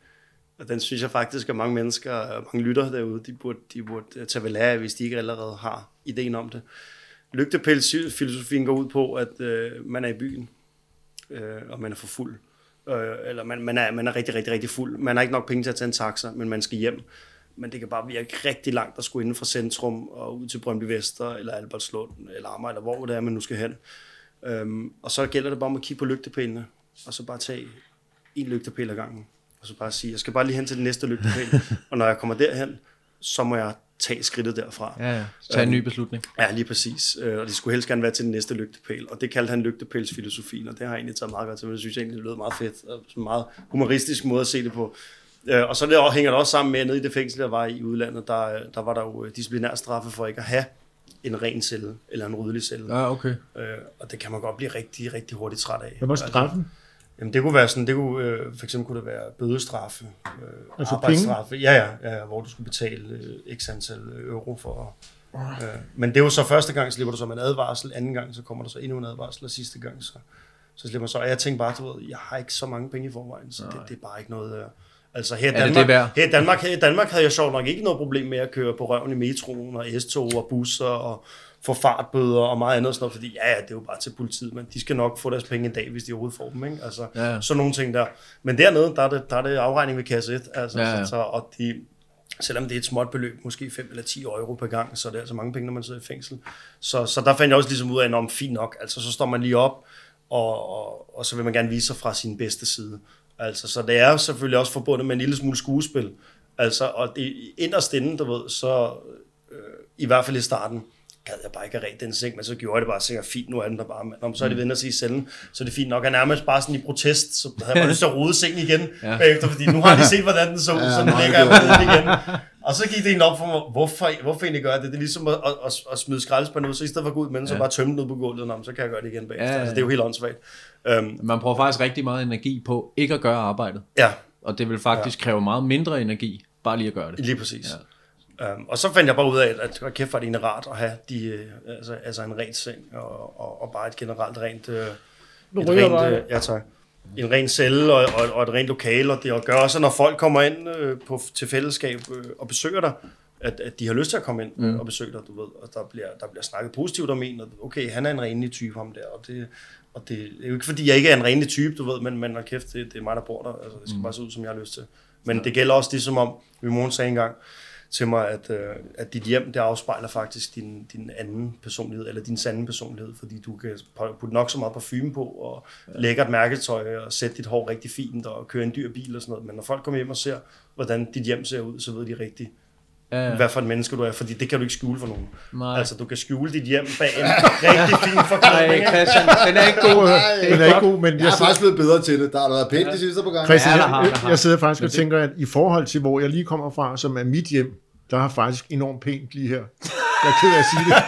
Og den synes jeg faktisk, at mange mennesker, mange lyttere derude, de burde, de burde øh, tage vel lære af, hvis de ikke allerede har ideen om det. Lygtepælsfilosofien går ud på, at øh, man er i byen, øh, og man er for fuld. Øh, eller man, man, er, man er rigtig, rigtig, rigtig fuld. Man har ikke nok penge til at tage en taxa, men man skal hjem. Men det kan bare virke rigtig langt at skulle inden fra centrum og ud til Brøndby Vester, eller Albertslund, eller Amager, eller hvor det er, man nu skal hen. Øhm, og så gælder det bare om at kigge på lygtepælene, og så bare tage en lygtepæl ad gangen. Og så bare sige, jeg skal bare lige hen til den næste lygtepæl, og når jeg kommer derhen, så må jeg tage skridtet derfra. Ja, ja. Tag en ny beslutning. Ja, lige præcis. Øh, Og det skulle helst gerne være til den næste lygtepæl. Og det kaldte han lygtepælsfilosofien, og det har jeg egentlig taget meget godt til, men det synes jeg egentlig det lød meget fedt. Og en meget humoristisk måde at se det på. Øh, Og så det også, hænger det også sammen med, at nede i det fængsel, der var i udlandet, der, der var der jo øh, disciplinær straffe for ikke at have en ren celle, eller en ryddelig celle. Ja, okay. Øh, og det kan man godt blive rigtig, rigtig hurtigt træt af. Hvad var straffen? Jamen det kunne være sådan, det kunne, øh, for eksempel kunne det være bødestraffe, øh, Altså arbejdsstraffe, ja, ja, ja, hvor du skulle betale øh, x antal euro for. Øh, men det er jo så første gang, slipper du så med en advarsel, anden gang, så kommer der så endnu en advarsel, og sidste gang, så, så slipper man så. Og jeg tænkte bare, du ved, jeg har ikke så mange penge i forvejen, så det, det er bare ikke noget... Øh, altså her i, det Danmark, det værd? her, i Danmark, her i Danmark havde jeg sjovt nok ikke noget problem med at køre på røven i metroen og S-tog og busser og få fartbøder og meget andet sådan noget, fordi ja, ja, det er jo bare til politiet, men de skal nok få deres penge en dag, hvis de overhovedet får dem, ikke? Altså, Ja, sådan nogle ting der. Men dernede, der er det, der er det afregning ved kasse 1, altså, Ja, ja. Så, og de, selvom det er et småt beløb, måske 5 eller 10 euro per gang, så er det altså mange penge, når man sidder i fængsel. Så, så der fandt jeg også ligesom ud af, om fint nok, altså så står man lige op, og, og, og så vil man gerne vise sig fra sin bedste side. Altså, så det er selvfølgelig også forbundet med en lille smule skuespil. Altså, og det inderst inde, du ved, så øh, i hvert fald i starten, gad jeg bare ikke have ret den seng, men så gjorde jeg det bare sikkert fint, nu er den der bare, om så er det vendt sig i cellen, så er det fint nok, og nærmest bare sådan i protest, så havde jeg bare lyst til at rode sengen igen, Ja. ja. bagefter, fordi nu har de set, hvordan den så ud, så nu ligger jeg på den igen. Og så gik det egentlig op for mig, hvorfor, hvorfor egentlig gør jeg det? Det er ligesom at, at, at, at smide skraldespanden ud, så i stedet for at gå ud med den, så Ja. bare tømme den ud på gulvet, men så kan jeg gøre det igen bagefter. Ja, ja, ja. Altså, det er jo helt åndssvagt. Um, Man bruger faktisk rigtig meget energi på ikke at gøre arbejdet. ja, Og det vil faktisk ja. kræve meget mindre energi, bare lige at gøre det. lige præcis. Um, og så fandt jeg bare ud af, at, at kæft var det egentlig rart at have de, øh, altså, altså en ren seng og, og, og bare et generelt rent, øh, et rent dig. øh, ja, tak. en ren celle og, og, og et rent lokale, og det gør også, at når folk kommer ind øh, på, til fællesskab øh, og besøger dig, at, at de har lyst til at komme ind mm. og besøge dig, du ved, og der bliver, der bliver snakket positivt om en, og okay, han er en renlig type, ham der, og det, og det er jo ikke fordi, jeg ikke er en renlig type, du ved, men, men hold kæft, det, det er mig, der bor der, altså, det skal mm. bare se ud, som jeg har lyst til. Men det gælder også det, som om, min mor sagde engang til mig, at, øh, at dit hjem, det afspejler faktisk din, din anden personlighed, eller din sande personlighed, fordi du kan putte nok så meget parfume på, og ja. lækkert mærketøj, og sætte dit hår rigtig fint, og køre en dyr bil og sådan noget, men når folk kommer hjem og ser, hvordan dit hjem ser ud, så ved de rigtigt, Ja, ja. hvad for et menneske du er, fordi det kan du ikke skjule for nogen. Nej. Altså, du kan skjule dit hjem bag en rigtig fin forklædning. Nej? Christian, den er ikke god. Den er ikke god, men Jeg jeg, er sidder, faktisk blevet bedre til det. Der har været pænt de sidste par gange. Christian, Ja, der har, jeg, der har. jeg sidder faktisk og tænker, at i forhold til, hvor jeg lige kommer fra, som er mit hjem, der har faktisk enormt pænt lige her. Jeg er ked af at sige det.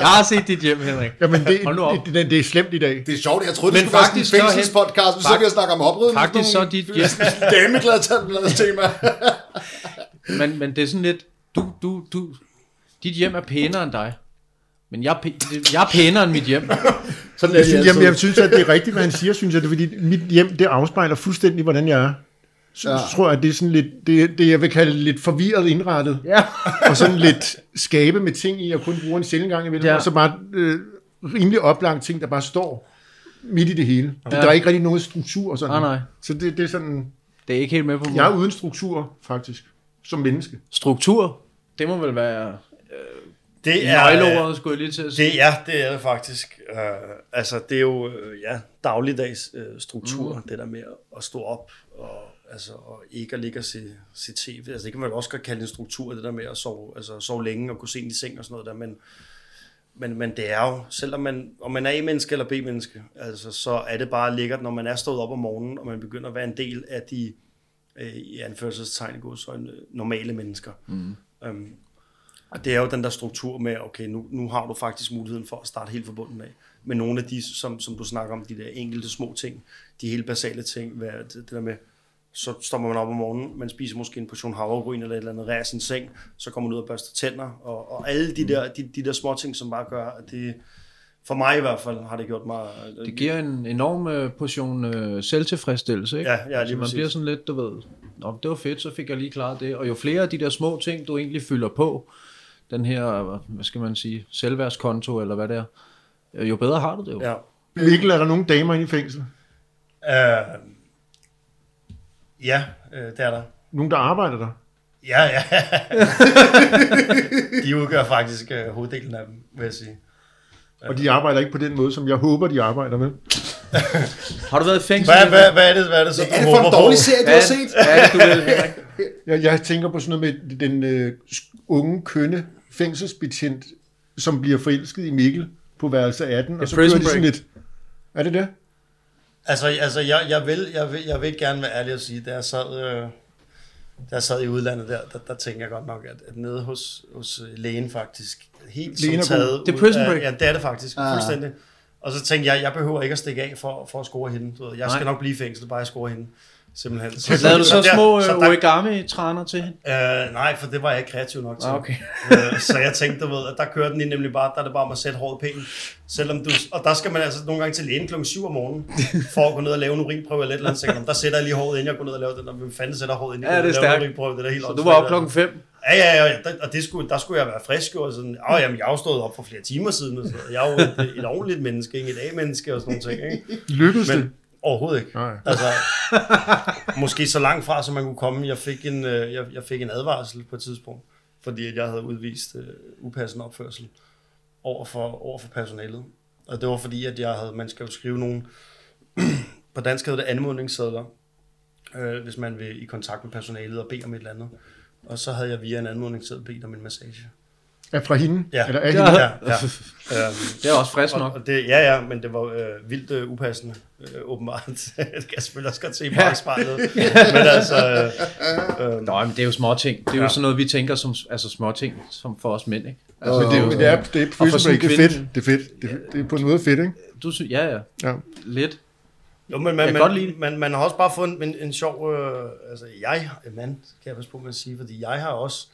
Jeg har set dit hjem, Henrik. Jamen, det, Hold nu op. det, det, det er slemt i dag. Det er sjovt, jeg troede, det Men skulle være sådan en faktisk så- fængselspodcast, men så kan jeg snakke om oprydning. Faktisk så dit hjem, Dameglad tema. men, men det er sådan lidt, du, du, du, dit hjem er pænere end dig. Men jeg, er jeg er pænere end mit hjem. Sådan Jeg synes, jamen, jeg synes, at det er rigtigt, hvad han siger, synes jeg. Det er, fordi mit hjem, det afspejler fuldstændig, hvordan jeg er. Så, Ja. tror jeg, at det er sådan lidt, det, det jeg vil kalde lidt forvirret indrettet. Ja. og sådan lidt skabe med ting i, og kun bruge en sjældent gang imellem. Ja. Og så bare øh, rimelig oplagt ting, der bare står midt i det hele. Ja. Der er ikke rigtig noget struktur og sådan. Nej, nej. Så det, det er sådan, Det er ikke helt med på jeg er mig. uden struktur, faktisk, som menneske. Struktur, det må vel være Det er, nøgleordet, skulle jeg lige til at sige. Det, ja, det er det faktisk. Uh, altså, det er jo øh, ja, dagligdags uh, struktur, mm. det der med at- stå op og, altså, og ikke at ligge og se, se tv. Altså, det kan man jo også godt kalde en struktur, det der med at sove, altså, sove længe og gå sent i seng og sådan noget der, men, men, men det er jo, selvom man, om man er A-menneske eller B-menneske, altså, så er det bare lækkert, når man er stået op om morgenen, og man begynder at være en del af de, øh, i anførselstegn i godsøjne, normale mennesker. Mm. Um, og det er jo den der struktur med, okay, nu, nu har du faktisk muligheden for at starte helt fra bunden af. Men nogle af de, som, som du snakker om, de der enkelte små ting, de helt basale ting, hvad, det, det der med, så står man op om morgenen, man spiser måske en portion havregryn eller et eller andet, rærer sin seng, så kommer man ud og børster tænder, og, og alle de der, de, de der små ting, som bare gør, at det, for mig i hvert fald, har det gjort mig... Det giver en enorm øh, portion øh, selvtilfredsstillelse, ikke? Ja, ja, lige altså, man præcis. bliver sådan lidt, du ved, Nå, det var fedt, så fik jeg lige klaret det. Og jo flere af de der små ting, du egentlig fylder på, den her, hvad skal man sige, selvværdskonto, eller hvad det er, øh, jo bedre har du det jo. Ja. Mikkel, er der nogle damer inde i fængsel? Uh, ja, øh, det er der. Nogen, der arbejder der? Ja, ja. de udgør faktisk hoveddelen af dem, vil jeg sige. Og de arbejder ikke på den måde, som jeg håber, de arbejder med. Har du været i fængsel? Hvad, hvad, hvad, er det, hvad er det så, Hvad er det for en dårlig serie, du har set? hvad er det, du Henrik? Jeg, jeg tænker på sådan noget med den øh, unge, kønne fængselsbetjent, som bliver forelsket i Mikkel på værelse 18, og så kører Prison de sådan lidt... Er det det? Altså, altså jeg, jeg, vil, jeg, vil, jeg vil gerne være ærlig og sige, da jeg sad, øh, da jeg sad i udlandet der, der, der tænker jeg godt nok, at, at nede hos, hos øh, lægen faktisk, helt Lægen som taget Det er Prison af- Break. Ja, det er det faktisk, Ah. fuldstændig. Og så tænkte jeg, jeg behøver ikke at stikke af for, for at score hende. Du ved, Jeg skal Nej. nok blive i fængsel, bare jeg score hende. Simpelthen. Lavede du så der- små så øh, der- origami-træner til hende? Øh, nej, for det var jeg ikke kreativ nok til. Ah, okay. øh, så jeg tænkte, du ved, at der kører den i nemlig bare, der er det bare om at sætte håret pænt. Selvom du, og der skal man altså nogle gange til lægen klokken 7 om morgenen, for at gå ned og lave en urinprøve eller et eller andet. Så tænker jeg, der sætter jeg lige håret, inden jeg går ned og laver den. der. Hvem fanden sætter håret, inden jeg Ja, det er og laver en urinprøve? Det er helt Så du var op altså. klokken 5? Ja, ja, ja. Og det skulle, der skulle jeg være frisk, og sådan, åh, jamen, jeg er stået op for flere timer siden, og noget. Jeg er jo et, et ordentligt menneske, ikke et A-menneske og sådan nogle ting, ikke? Lykkedes det? Overhovedet ikke. Nej. Altså, måske så langt fra, som man kunne komme. Jeg fik en, øh, jeg, jeg fik en advarsel på et tidspunkt, fordi jeg havde udvist øh, upassende opførsel over for, over for personalet. Og det var fordi, at jeg havde, man skal jo skrive nogle, på dansk hedder det anmodningssedler, øh, hvis man vil i kontakt med personalet og bede om et eller andet. Og så havde jeg via en anmodningsseddel bedt om en massage. Er fra hende? Ja. Eller er Ja. hende? Ja, ja. øhm, Det er også frisk nok. og det, ja, ja, men det var øh, vildt øh, upassende, øh, åbenbart. det kan jeg selvfølgelig også godt se på spejlet. men altså, øh, øh, Nå, men det er jo små ting. Det er jo Ja. sådan noget, vi tænker som altså små ting som for os mænd, ikke? Altså, Men det, men det er, det er, prison break, det er fedt. Det er fedt. Det er, det er på en måde fedt, ikke? Du synes, ja, ja, Ja. lidt. Jo, men man, kan godt lide man, man, man har også bare fået en, en, en sjov... Øh, altså, jeg... Man, kan jeg passe på med at sige, fordi jeg har også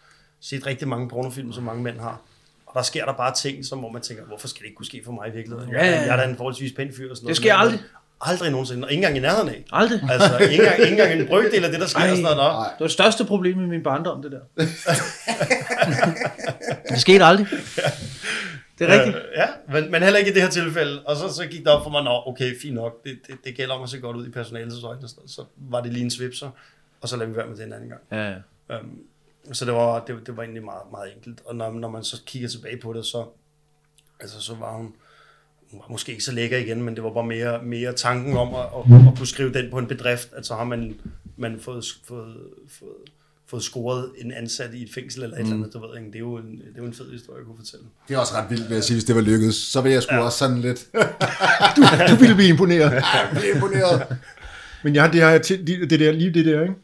set rigtig mange pornofilm, som mange mænd har. Og der sker der bare ting, som hvor man tænker, hvorfor skal det ikke kunne ske for mig i virkeligheden? Ja, ja, ja. Jeg er da en forholdsvis pæn fyr og sådan noget. sker men- aldrig. Aldrig nogensinde. Og ikke engang i nærheden af. Aldrig. Altså, ikke engang, ikke engang en brøkdel af det, der sker. Ej. og sådan noget. Nå. Det var det største problem i min barndom, det der. det skete aldrig. Det er rigtigt. Øh, ja, men, men heller ikke i det her tilfælde. Og så, så gik det op for mig, nå, okay, fint nok. Det, det, det gælder om at se godt ud i personalets øjne. Så var det lige en svipser, og så lader vi være med det en anden gang. Ja, ja. Um, så det var, det, det var egentlig meget, meget enkelt. Og når, når man så kigger tilbage på det, så, altså, så var hun, hun var måske ikke så lækker igen, men det var bare mere, mere tanken om at, at, at kunne skrive den på en bedrift, at så har man, man fået, fået, fået, fået scoret en ansat i et fængsel eller et mm. eller andet, du ved ikke. Det er jo en, det er jo en fed historie, jeg kunne fortælle. Det er også ret vildt, vil jeg sige, hvis det var lykkedes. Så vil jeg sgu ja. også sådan lidt Du ville blive imponeret. blive imponeret. Men ja, det, har jeg til, det, det der, lige det der, ikke?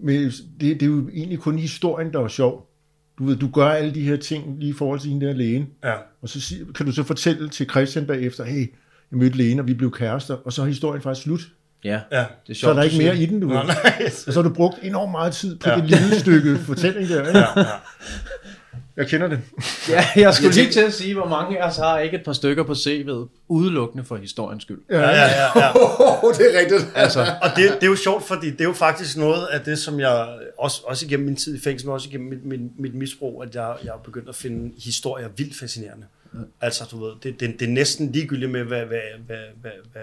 Men det, det er jo egentlig kun historien, der er sjov. Du ved, du gør alle de her ting lige i forhold til hende der lægen. Ja. Og så sig- kan du så fortælle til Christian bagefter, hey, jeg mødte lægen, og vi blev kærester, og så er historien faktisk slut. Ja, Ja. det er Så sjovt. er der ikke siger mere i den, du ved. Nå, nej. Og så har du brugt enormt meget tid på ja. det lille stykke fortælling der. Ikke? Ja, ja. Jeg kender det. Ja, jeg skulle lige til at sige, hvor mange af os har ikke et par stykker på CV'et, udelukkende for historiens skyld. Ja, ja, ja, ja. Oh, det er rigtigt. Altså, Og det, det er jo sjovt, fordi det er jo faktisk noget af det, som jeg, også, også igennem min tid i fængsel, men også igennem mit, mit, mit misbrug, at jeg, jeg er begyndt at finde historier vildt fascinerende. Altså, du ved, det, det, det er næsten ligegyldigt med, hvad, hvad, hvad, hvad, hvad,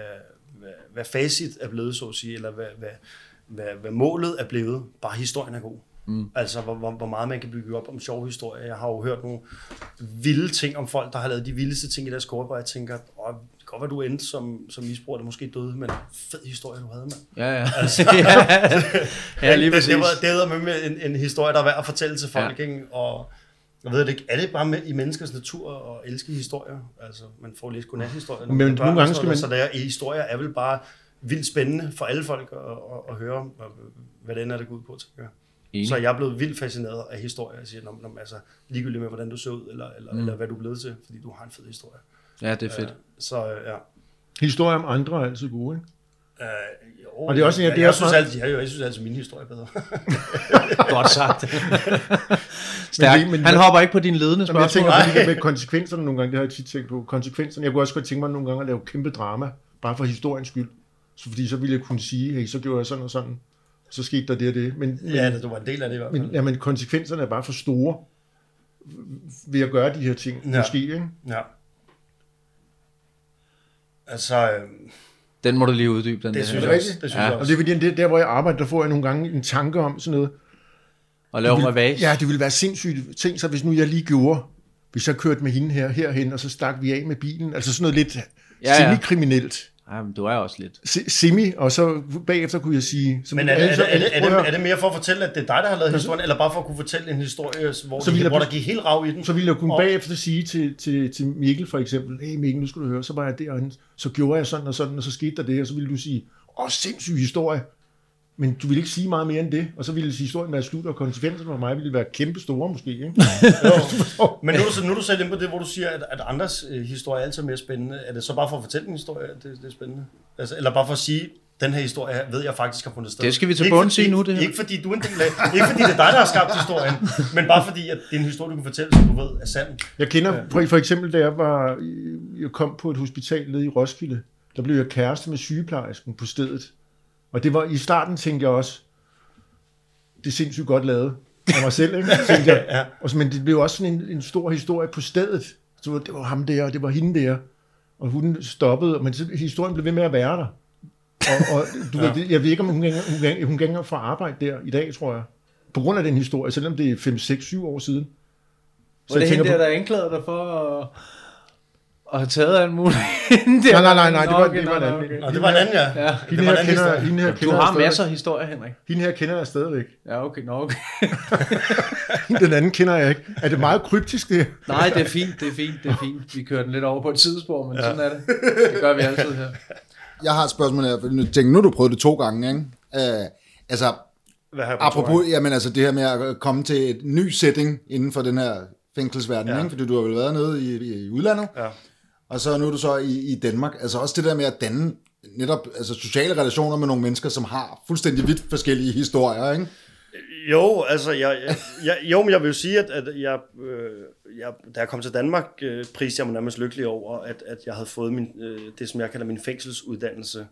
hvad, hvad facit er blevet, så at sige, eller hvad, hvad, hvad, hvad målet er blevet. Bare historien er god. Mm. Altså, hvor, hvor, hvor meget man kan bygge op om sjove historier. Jeg har jo hørt nogle vilde ting om folk, der har lavet de vildeste ting i deres kort, hvor jeg tænker, Åh, det kan godt være, du endte som, som misbruger, eller måske døde, men fed historie, du havde, mand. ja, ja. ja, ja, lige det, præcis. det, var, det er med, med en, en historie, der er værd at fortælle til folk, ja. ikke? Og jeg ved det ikke, er det bare med, i menneskers natur at elske historier? Altså, man får læst godnathistorier. Men man er børn nogle gange skal noget, Så der, historier er vel bare vildt spændende for alle folk at, at, at høre, om, hvad det end er, det går ud på, tænker jeg. Enig. Så jeg er blevet vildt fascineret af historier. Jeg siger, når, når, altså, ligegyldigt med, hvordan du ser ud, eller, eller, mm. eller hvad du er blevet til, fordi du har en fed historie. Ja, det er fedt. Så øh, ja. Historier om andre er altid gode, ikke? Øh, jo, Og det er også- ja, jeg, det er jeg, også synes altid, jeg, jeg synes altid, min historie er bedre. Godt sagt. Stærk. Men men- Han hopper ikke på dine ledende Jamen, jeg spørgsmål. tænker på det der med konsekvenserne nogle gange, det har jeg tit tænkt på. Konsekvenserne, jeg kunne også godt tænke mig nogle gange at lave kæmpe drama, bare for historiens skyld. Så fordi så ville jeg kunne sige, hey, så gjorde jeg sådan og sådan. Så skete der det og det. Men, men, ja, det, du var en del af det i hvert fald. men, ja, men konsekvenserne er bare for store ved at gøre de her ting, Ja. måske, ikke? Ja. Altså, øh, Den må du lige uddybe, den det der. synes det jeg rigtigt? også. Det synes Ja. jeg Og også. det er fordi, det, der hvor jeg arbejder, der får jeg nogle gange en tanke om sådan noget. Og lave Det ville, ja, det ville være sindssygt. Tænk så, hvis nu jeg lige gjorde, hvis jeg kørte med hende her, herhen, og så stak vi af med bilen. Altså sådan noget lidt ja, ja. semi-kriminelt. Ja, men du er også lidt. Se- Semi, og så bagefter kunne jeg sige... Så Men er det, er, er, det, er, at det, er det mere for at fortælle, at det er dig, der har lavet historien, eller bare for at kunne fortælle en historie, hvor, Så så vil jeg- hvor der gik helt rav i den? Så ville jeg kunne Og- bagefter sige til, til, til Mikkel for eksempel, hey Mikkel, nu skal du høre, så var jeg derinde, så gjorde jeg sådan og sådan, og så skete der det, og så ville du sige, åh, sindssyg historie. Men du ville ikke sige meget mere end det, og så ville historien være slut, og konsekvenserne for mig ville være kæmpe store måske. Ikke? Jo. Men nu er, du, nu er du selv inde på det, hvor du siger, at, at andres øh, historie er altid mere spændende. Er det så bare for at fortælle en historie, at det, det er spændende? Altså, eller bare for at sige, den her historie ved jeg faktisk har fundet sted. Det skal vi til bunds i nu, det her. Ikke fordi du er en del af, ikke fordi det er dig, der har skabt historien, men bare fordi, at det er en historie, du kan fortælle, som du ved er sand. Jeg kender, for, for eksempel da jeg, var, jeg kom på et hospital nede i Roskilde, der blev jeg kæreste med sygeplejersken på stedet. Og det var, i starten tænkte jeg også, det er sindssygt godt lavet af mig selv, ikke? Tænkte jeg. Ja. Og men det blev også sådan en, en stor historie på stedet. Så det var ham der, og det var hende der. Og hun stoppede, men så, historien blev ved med at være der. Og, og du ja. ved, det- jeg ved ikke, om hun gænger, hun gænger, hun gænger fra arbejde der i dag, tror jeg. På grund af den historie, selvom det er 5, 6, 7 år siden. Så det er hende der, på- der anklagede dig for at, at have taget alt muligt. Nej, nej, nej, nej, det var- det var en anden. okay. Nå, det var en anden, ja. Ja. Det Hende var her kender, historie. hende her Du kender har jeg stadig- masser af historier, Henrik. Hende her kender jeg stadigvæk. Ja, okay, nå, okay. Den anden kender jeg ikke. Er det meget kryptisk, det? Nej, det er fint, det er fint, det er fint. Vi kører den lidt over på et sidespor, men ja. sådan er det. Det gør vi altid her. Jeg har et spørgsmål her, for nu, tænker, nu har du prøvet det to gange, ikke? Uh, altså, Hvad har apropos, jamen altså det her med at komme til et ny setting inden for den her fængselsverden, Ja. ikke? Fordi du har vel været nede i, i, i udlandet, Ja. Og så nu er du så i, i Danmark. Altså også det der med at danne netop altså, sociale relationer med nogle mennesker, som har fuldstændig vidt forskellige historier, ikke? Jo, altså, jeg, jeg, jeg, jo, men jeg vil jo sige, at, at jeg, øh, jeg, da jeg kom til Danmark, øh, priste jeg mig nærmest lykkelig over, at, at jeg havde fået min, øh, det, som jeg kalder min fængselsuddannelse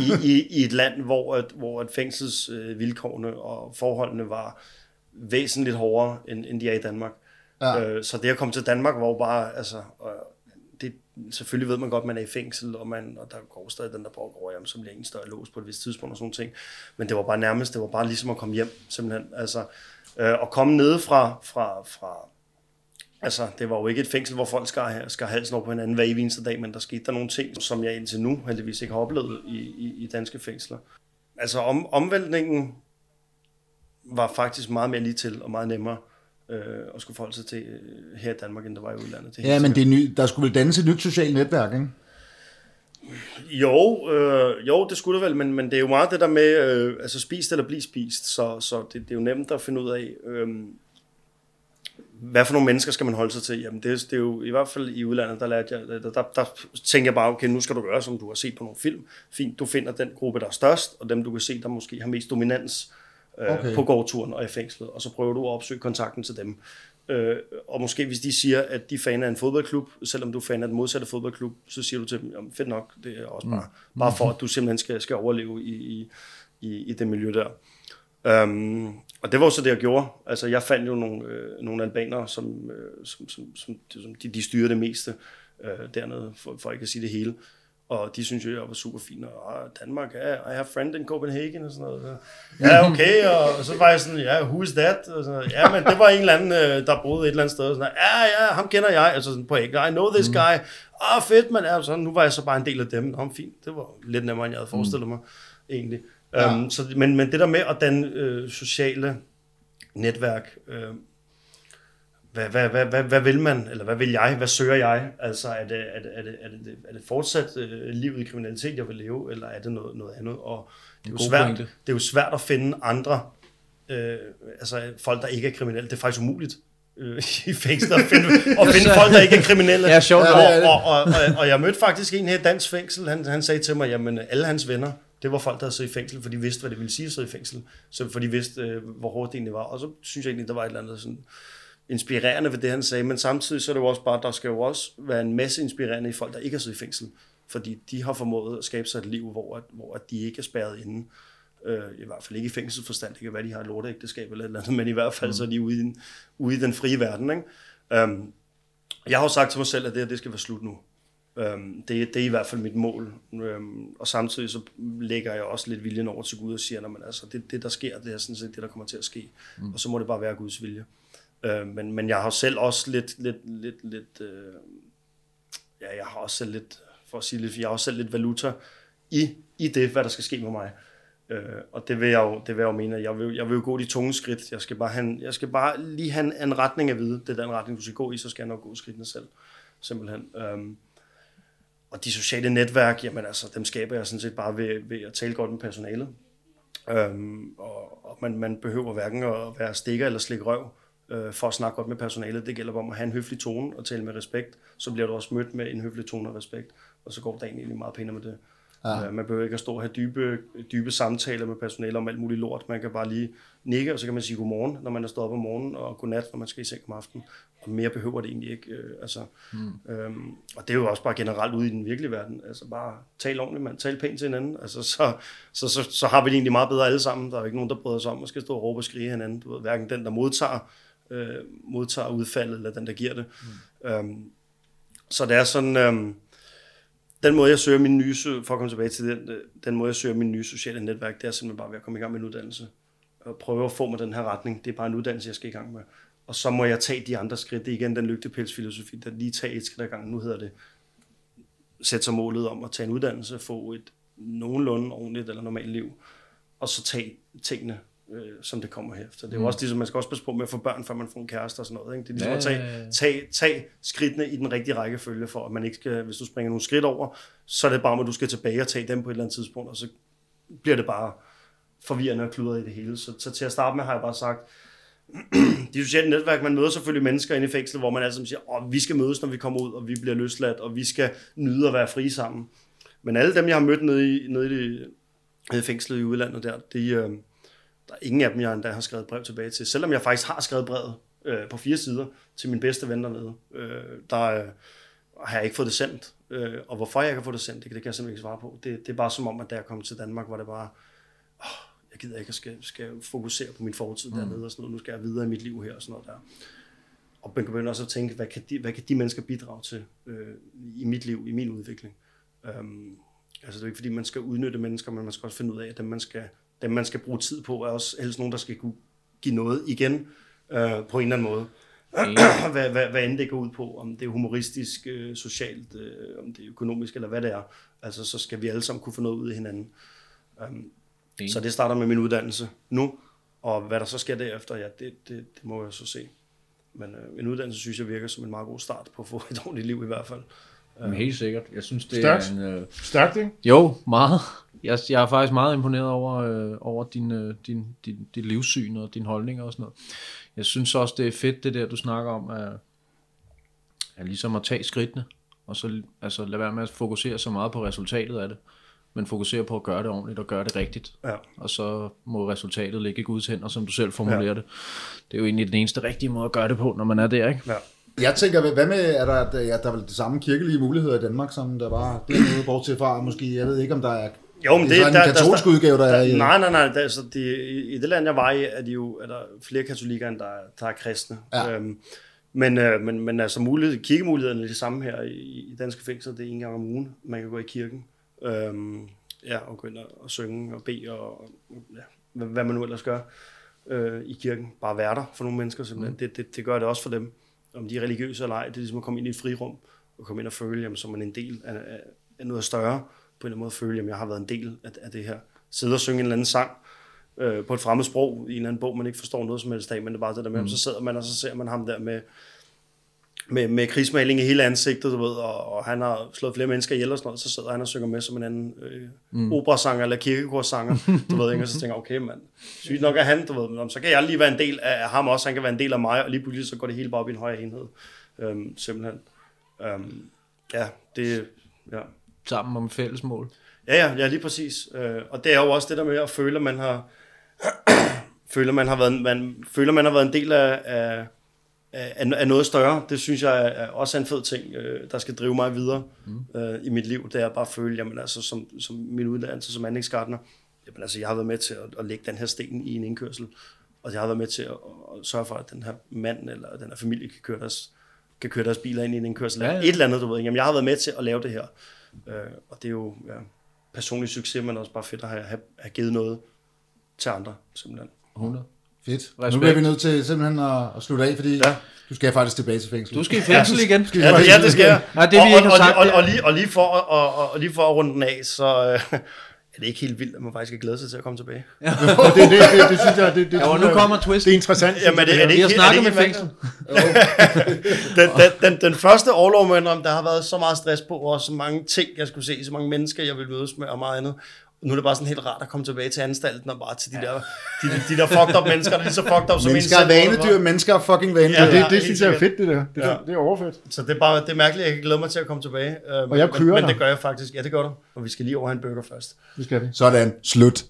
i, i, i et land, hvor, at, hvor at fængselsvilkårene øh, og forholdene var væsentligt hårdere, end, end de er i Danmark. Ja. Øh, så det at komme til Danmark var jo bare, altså, øh, selvfølgelig ved man godt, at man er i fængsel, og, man, og der går stadig den der over, jamen, som længe står lås på et vist tidspunkt og sådan ting. Men det var bare nærmest, det var bare ligesom at komme hjem, simpelthen. Altså, øh, at komme nede fra, fra, fra, altså, det var jo ikke et fængsel, hvor folk skar, skar halsen over på hinanden hver eneste dag, men der skete der nogle ting, som jeg indtil nu heldigvis ikke har oplevet i, i, i danske fængsler. Altså, om, omvæltningen var faktisk meget mere lige til og meget nemmere øh, at skulle forholde sig til øh, her i Danmark, end der var i udlandet. Det ja, men det er ny, der skulle vel dannes et nyt socialt netværk, ikke? Jo, øh, jo, det skulle det vel, men, men det er jo meget det der med, øh, altså spist eller blive spist, så, så det, det er jo nemt at finde ud af, øh, hvad for nogle mennesker skal man holde sig til? Jamen det, det er jo i hvert fald i udlandet, der lærte jeg, der, der, der tænker jeg bare, okay, nu skal du gøre, som du har set på nogle film. Fint, du finder den gruppe, der er størst, og dem du kan se, der måske har mest dominans okay. på gårdturen og i fængslet, og så prøver du at opsøge kontakten til dem. Øh, og måske hvis de siger, at de er fan af en fodboldklub, selvom du er fan af den modsatte fodboldklub, så siger du til dem, jamen fedt nok, det er også bare, mm. bare for, at du simpelthen skal, skal overleve i, i, i, i det miljø der. Um, og det var så det, jeg gjorde. Altså, jeg fandt jo nogle, øh, nogle albanere, som, øh, som, som, som, som de, de styrede det meste øh, dernede, for, for ikke at sige det hele. Og de synes jo, jeg var super fin, og Danmark, ja, I have friend in Copenhagen, og sådan noget. Ja, okay, og så var jeg sådan, ja, who is that? Og sådan, ja, men det var en eller anden, øh, der boede et eller andet sted, og sådan, ja, ja, ham kender jeg, altså sådan på ikke, I know this mm. guy, ah, oh, fedt, man, ja, så nu var jeg så bare en del af dem, Nå, fint, det var lidt nemmere, end jeg havde forestillet mig, egentlig. Ja. Um, så, men, men det der med at danne øh, sociale netværk, øh, hvad, hvad, hvad, hvad, hvad vil man, eller hvad vil jeg, hvad søger jeg? Altså er det, er det, er det, er det, er det fortsat øh, livet i kriminalitet, jeg vil leve, eller er det noget, noget andet? Og det er, jo svært, det er jo svært at finde andre, øh, altså folk, der ikke er kriminelle. Det er faktisk umuligt øh, i fængsel at finde, at finde folk, der ikke er kriminelle. Ja, sjovt. Og, og, og, og, og jeg mødte faktisk en her i dansk fængsel, han, han sagde til mig, jamen alle hans venner, det var folk, der havde siddet i fængsel, for de vidste, hvad det ville sige at sidde i fængsel. Så for de vidste, øh, hvor hårdt det egentlig var. Og så synes jeg egentlig, der var et eller andet sådan inspirerende ved det, han sagde. Men samtidig så er det jo også bare, der skal jo også være en masse inspirerende i folk, der ikke har siddet i fængsel. Fordi de har formået at skabe sig et liv, hvor, hvor de ikke er spærret inde. Øh, I hvert fald ikke i fængselsforstand. Det kan være, de har et lorteægteskab eller et eller andet, men i hvert fald mm. så er de ude i, den, ude i den frie verden. Ikke? Um, jeg har jo sagt til mig selv, at det her, det skal være slut nu. Øhm, det, det er i hvert fald mit mål. Øhm, og samtidig så lægger jeg også lidt viljen over til Gud og siger, at altså, det, det der sker, det er sådan set det, der kommer til at ske. Mm. Og så må det bare være Guds vilje. Øh, men, men jeg har selv også lidt, lidt, lidt, lidt øh, ja, jeg har også selv lidt, for at sige lidt, jeg har også selv lidt valuta i, i det, hvad der skal ske med mig. Øh, og det vil jeg jo, det vil jeg jo mene, jeg vil, jeg vil jo gå de tunge skridt. Jeg skal bare, have, jeg skal bare lige have en, en retning at vide. Det er den retning, du skal gå i, så skal jeg nok gå skridtene selv. Simpelthen. Øh, og de sociale netværk, jamen altså, dem skaber jeg sådan set bare ved, ved at tale godt med personalet. Øhm, og, og man, man behøver hverken at være stikker eller slikke røv øh, for at snakke godt med personalet. Det gælder om at have en høflig tone og tale med respekt. Så bliver du også mødt med en høflig tone og respekt, og så går dagen egentlig meget pænere med det. Ja. Øh, man behøver ikke at stå og have dybe, dybe samtaler med personale om alt muligt lort. Man kan bare lige nikke, og så kan man sige godmorgen, når man er stået op om morgenen, og godnat, når man skal i seng om aftenen. Og mere behøver det egentlig ikke. Øh, altså, mm. øhm, og det er jo også bare generelt ude i den virkelige verden. Altså bare tal ordentligt, man. Tal pænt til hinanden. Altså, så, så, så, så har vi det egentlig meget bedre alle sammen. Der er jo ikke nogen, der bryder sig om at skal stå og råbe og skrige hinanden. Du ved, hverken den, der modtager, øh, modtager udfaldet, eller den, der giver det. Mm. Øhm, så det er sådan... Øhm, den måde, jeg søger min nye, for at komme tilbage til den, den måde, jeg søger min nye sociale netværk, det er simpelthen bare ved at komme i gang med en uddannelse. Og prøve at få mig den her retning. Det er bare en uddannelse, jeg skal i gang med. Og så må jeg tage de andre skridt. Det er igen den lygtepælsfilosofi, der lige tage et skridt ad gangen. Nu hedder det sætte sig målet om at tage en uddannelse, få et nogenlunde ordentligt eller normalt liv, og så tage tingene øh, som det kommer her. Så det er mm. også ligesom, man skal også passe på med at få børn, før man får en kæreste og sådan noget. Ikke? Det er ligesom ja, at tage, tage, tage skridtene i den rigtige rækkefølge, for at man ikke skal, hvis du springer nogle skridt over, så er det bare, at du skal tilbage og tage dem på et eller andet tidspunkt, og så bliver det bare forvirrende og kludret i det hele. Så, så til at starte med har jeg bare sagt, de sociale netværk, man møder selvfølgelig mennesker inde i fængslet, hvor man altså siger, at vi skal mødes, når vi kommer ud, og vi bliver løsladt, og vi skal nyde at være frie sammen. Men alle dem, jeg har mødt nede i, nede i, det, nede i fængslet i udlandet der, de, øh, der er ingen af dem, jeg endda har skrevet brev tilbage til. Selvom jeg faktisk har skrevet brevet øh, på fire sider til min bedste ven dernede, øh, der øh, har jeg ikke fået det sendt. Øh, og hvorfor jeg ikke har fået det sendt, det, det kan jeg simpelthen ikke svare på. Det, det er bare som om, at da jeg kom til Danmark, var det bare, åh, jeg gider ikke at skal, skal fokusere på min fortid mm. dernede og sådan noget. Nu skal jeg videre i mit liv her og sådan noget der. Og man kan begynde også at tænke, hvad kan de, hvad kan de mennesker bidrage til øh, i mit liv, i min udvikling? Um, altså det er ikke fordi, man skal udnytte mennesker, men man skal også finde ud af, at dem man skal, dem, man skal bruge tid på, er også helst nogen, der skal kunne give noget igen øh, på en eller anden måde. hvad, hvad, hvad end det går ud på, om det er humoristisk, øh, socialt, øh, om det er økonomisk, eller hvad det er. Altså, så skal vi alle sammen kunne få noget ud af hinanden. Um, så det starter med min uddannelse nu, og hvad der så sker derefter, ja, det, det, det må jeg så se. Men øh, en uddannelse synes jeg virker som en meget god start på at få et ordentligt liv i hvert fald. Men helt sikkert. Jeg synes, det Stærkt. er en... Øh, Stærkt, ikke? jo, meget. Jeg, jeg er faktisk meget imponeret over, øh, over din, øh, din, din, din livssyn og din holdninger og sådan noget. Jeg synes også, det er fedt, det der, du snakker om, at, at ligesom at tage skridtene, og så altså, lade være med at fokusere så meget på resultatet af det, men fokusere på at gøre det ordentligt og gøre det rigtigt. Ja. Og så må resultatet ligge i Guds hænder, som du selv formulerer ja. det. Det er jo egentlig den eneste rigtige måde at gøre det på, når man er der, ikke? Ja. Jeg tænker, hvad med, er der, ja, der er vel de samme kirkelige muligheder i Danmark, som der var dernede, bortset fra, måske, jeg ved ikke, om der er, Jo, men det er så en katolsk udgave, der er i- Nej, nej, nej. Der, altså, de, i, I det land, jeg var i, er, de jo, er der flere katolikker, end der, er- der er kristne. Ja. Øhm, men, øh, men, men altså mulighed, kirkemulighederne er de samme her i, i danske fængsler. Det er en gang om ugen, man kan gå i kirken. Øhm, ja, og gå ind og, og synge og bede og, og ja, hvad, hvad man nu ellers gør øh, i kirken. Bare være der for nogle mennesker simpelthen. Mm. Det, det, det gør det også for dem. Om de er religiøse eller ej, det er ligesom at komme ind i et frirum og komme ind og føle, jamen, som man er en del af, af noget større. På en eller anden måde føle, jamen, jeg har været en del af, af det her. Sidde og synge en eller anden sang øh, på et fremmed sprog i en eller anden bog, man ikke forstår noget som helst af, men det er bare det der med, mm. så sidder man, og så ser man ham der med, med, med krigsmaling i hele ansigtet, du ved, og, og han har slået flere mennesker ihjel og sådan noget, så sidder han og synger med som en anden øh, mm. operasanger eller kirkekorsanger, du ved, ikke? og så tænker jeg, okay, mand, sygt nok er han, du ved, men så kan jeg lige være en del af ham også, han kan være en del af mig, og lige pludselig så går det hele bare op i en højere enhed, øhm, simpelthen. Øhm, ja, det, ja. Sammen om fælles mål. Ja, ja, ja, lige præcis. Øh, og det er jo også det der med at føle, at man har, føler, man har været, man, føler, man har været en del af, af, af, af noget større. Det synes jeg er, er også en fed ting, øh, der skal drive mig videre mm. øh, i mit liv. Det er bare at føle, jamen altså, som, som min uddannelse som anlægsgartner, jamen altså, jeg har været med til at, at lægge den her sten i en indkørsel, og jeg har været med til at, at sørge for, at den her mand eller den her familie kan køre deres, kan køre deres biler ind i en indkørsel. Ja, Ja. Et eller andet, du ved. Jamen, jeg har været med til at lave det her. Øh, og det er jo ja, personlig succes, men også bare fedt at have, have, have givet noget til andre, simpelthen. 100. Fedt. Respekt. Nu bliver vi nødt til simpelthen at, at slutte af, fordi ja. Ja. du skal faktisk tilbage til fængsel. Du skal i fængsel igen. Ja, det, ja, det skal jeg. Nej, det vi og, ikke har sagt, og, og, og, lige, og, lige for, og, og, og lige for at runde den af, så øh, er det ikke helt vildt, at man faktisk kan glæde sig til at komme tilbage. det, det, det, det, det, synes jeg, det, det, Ja, nu kommer twist. Det er interessant. Jamen, er det, er det Vi ikke, har er det snakket med fængsel. den, den, den, den første overlov, indrømme, der har været så meget stress på, og så mange ting, jeg skulle se, så mange mennesker, jeg ville mødes med, og meget andet. Nu er det bare sådan helt rart at komme tilbage til anstalten, og bare til de der, de, de der fucked up mennesker, der er lige så fucked up som en Mennesker er vanedyr, mennesker er fucking vanedyr. Ja, det, ja, det helt synes jeg er fedt, det der. Det, Ja. ja. det er overfedt. Så det er bare det er mærkeligt, jeg kan glæde mig til at komme tilbage. Øh, Og jeg men, kører men dig. det gør jeg faktisk. Ja, det gør du. Og vi skal lige over en burger først. Det skal vi. Sådan. Slut.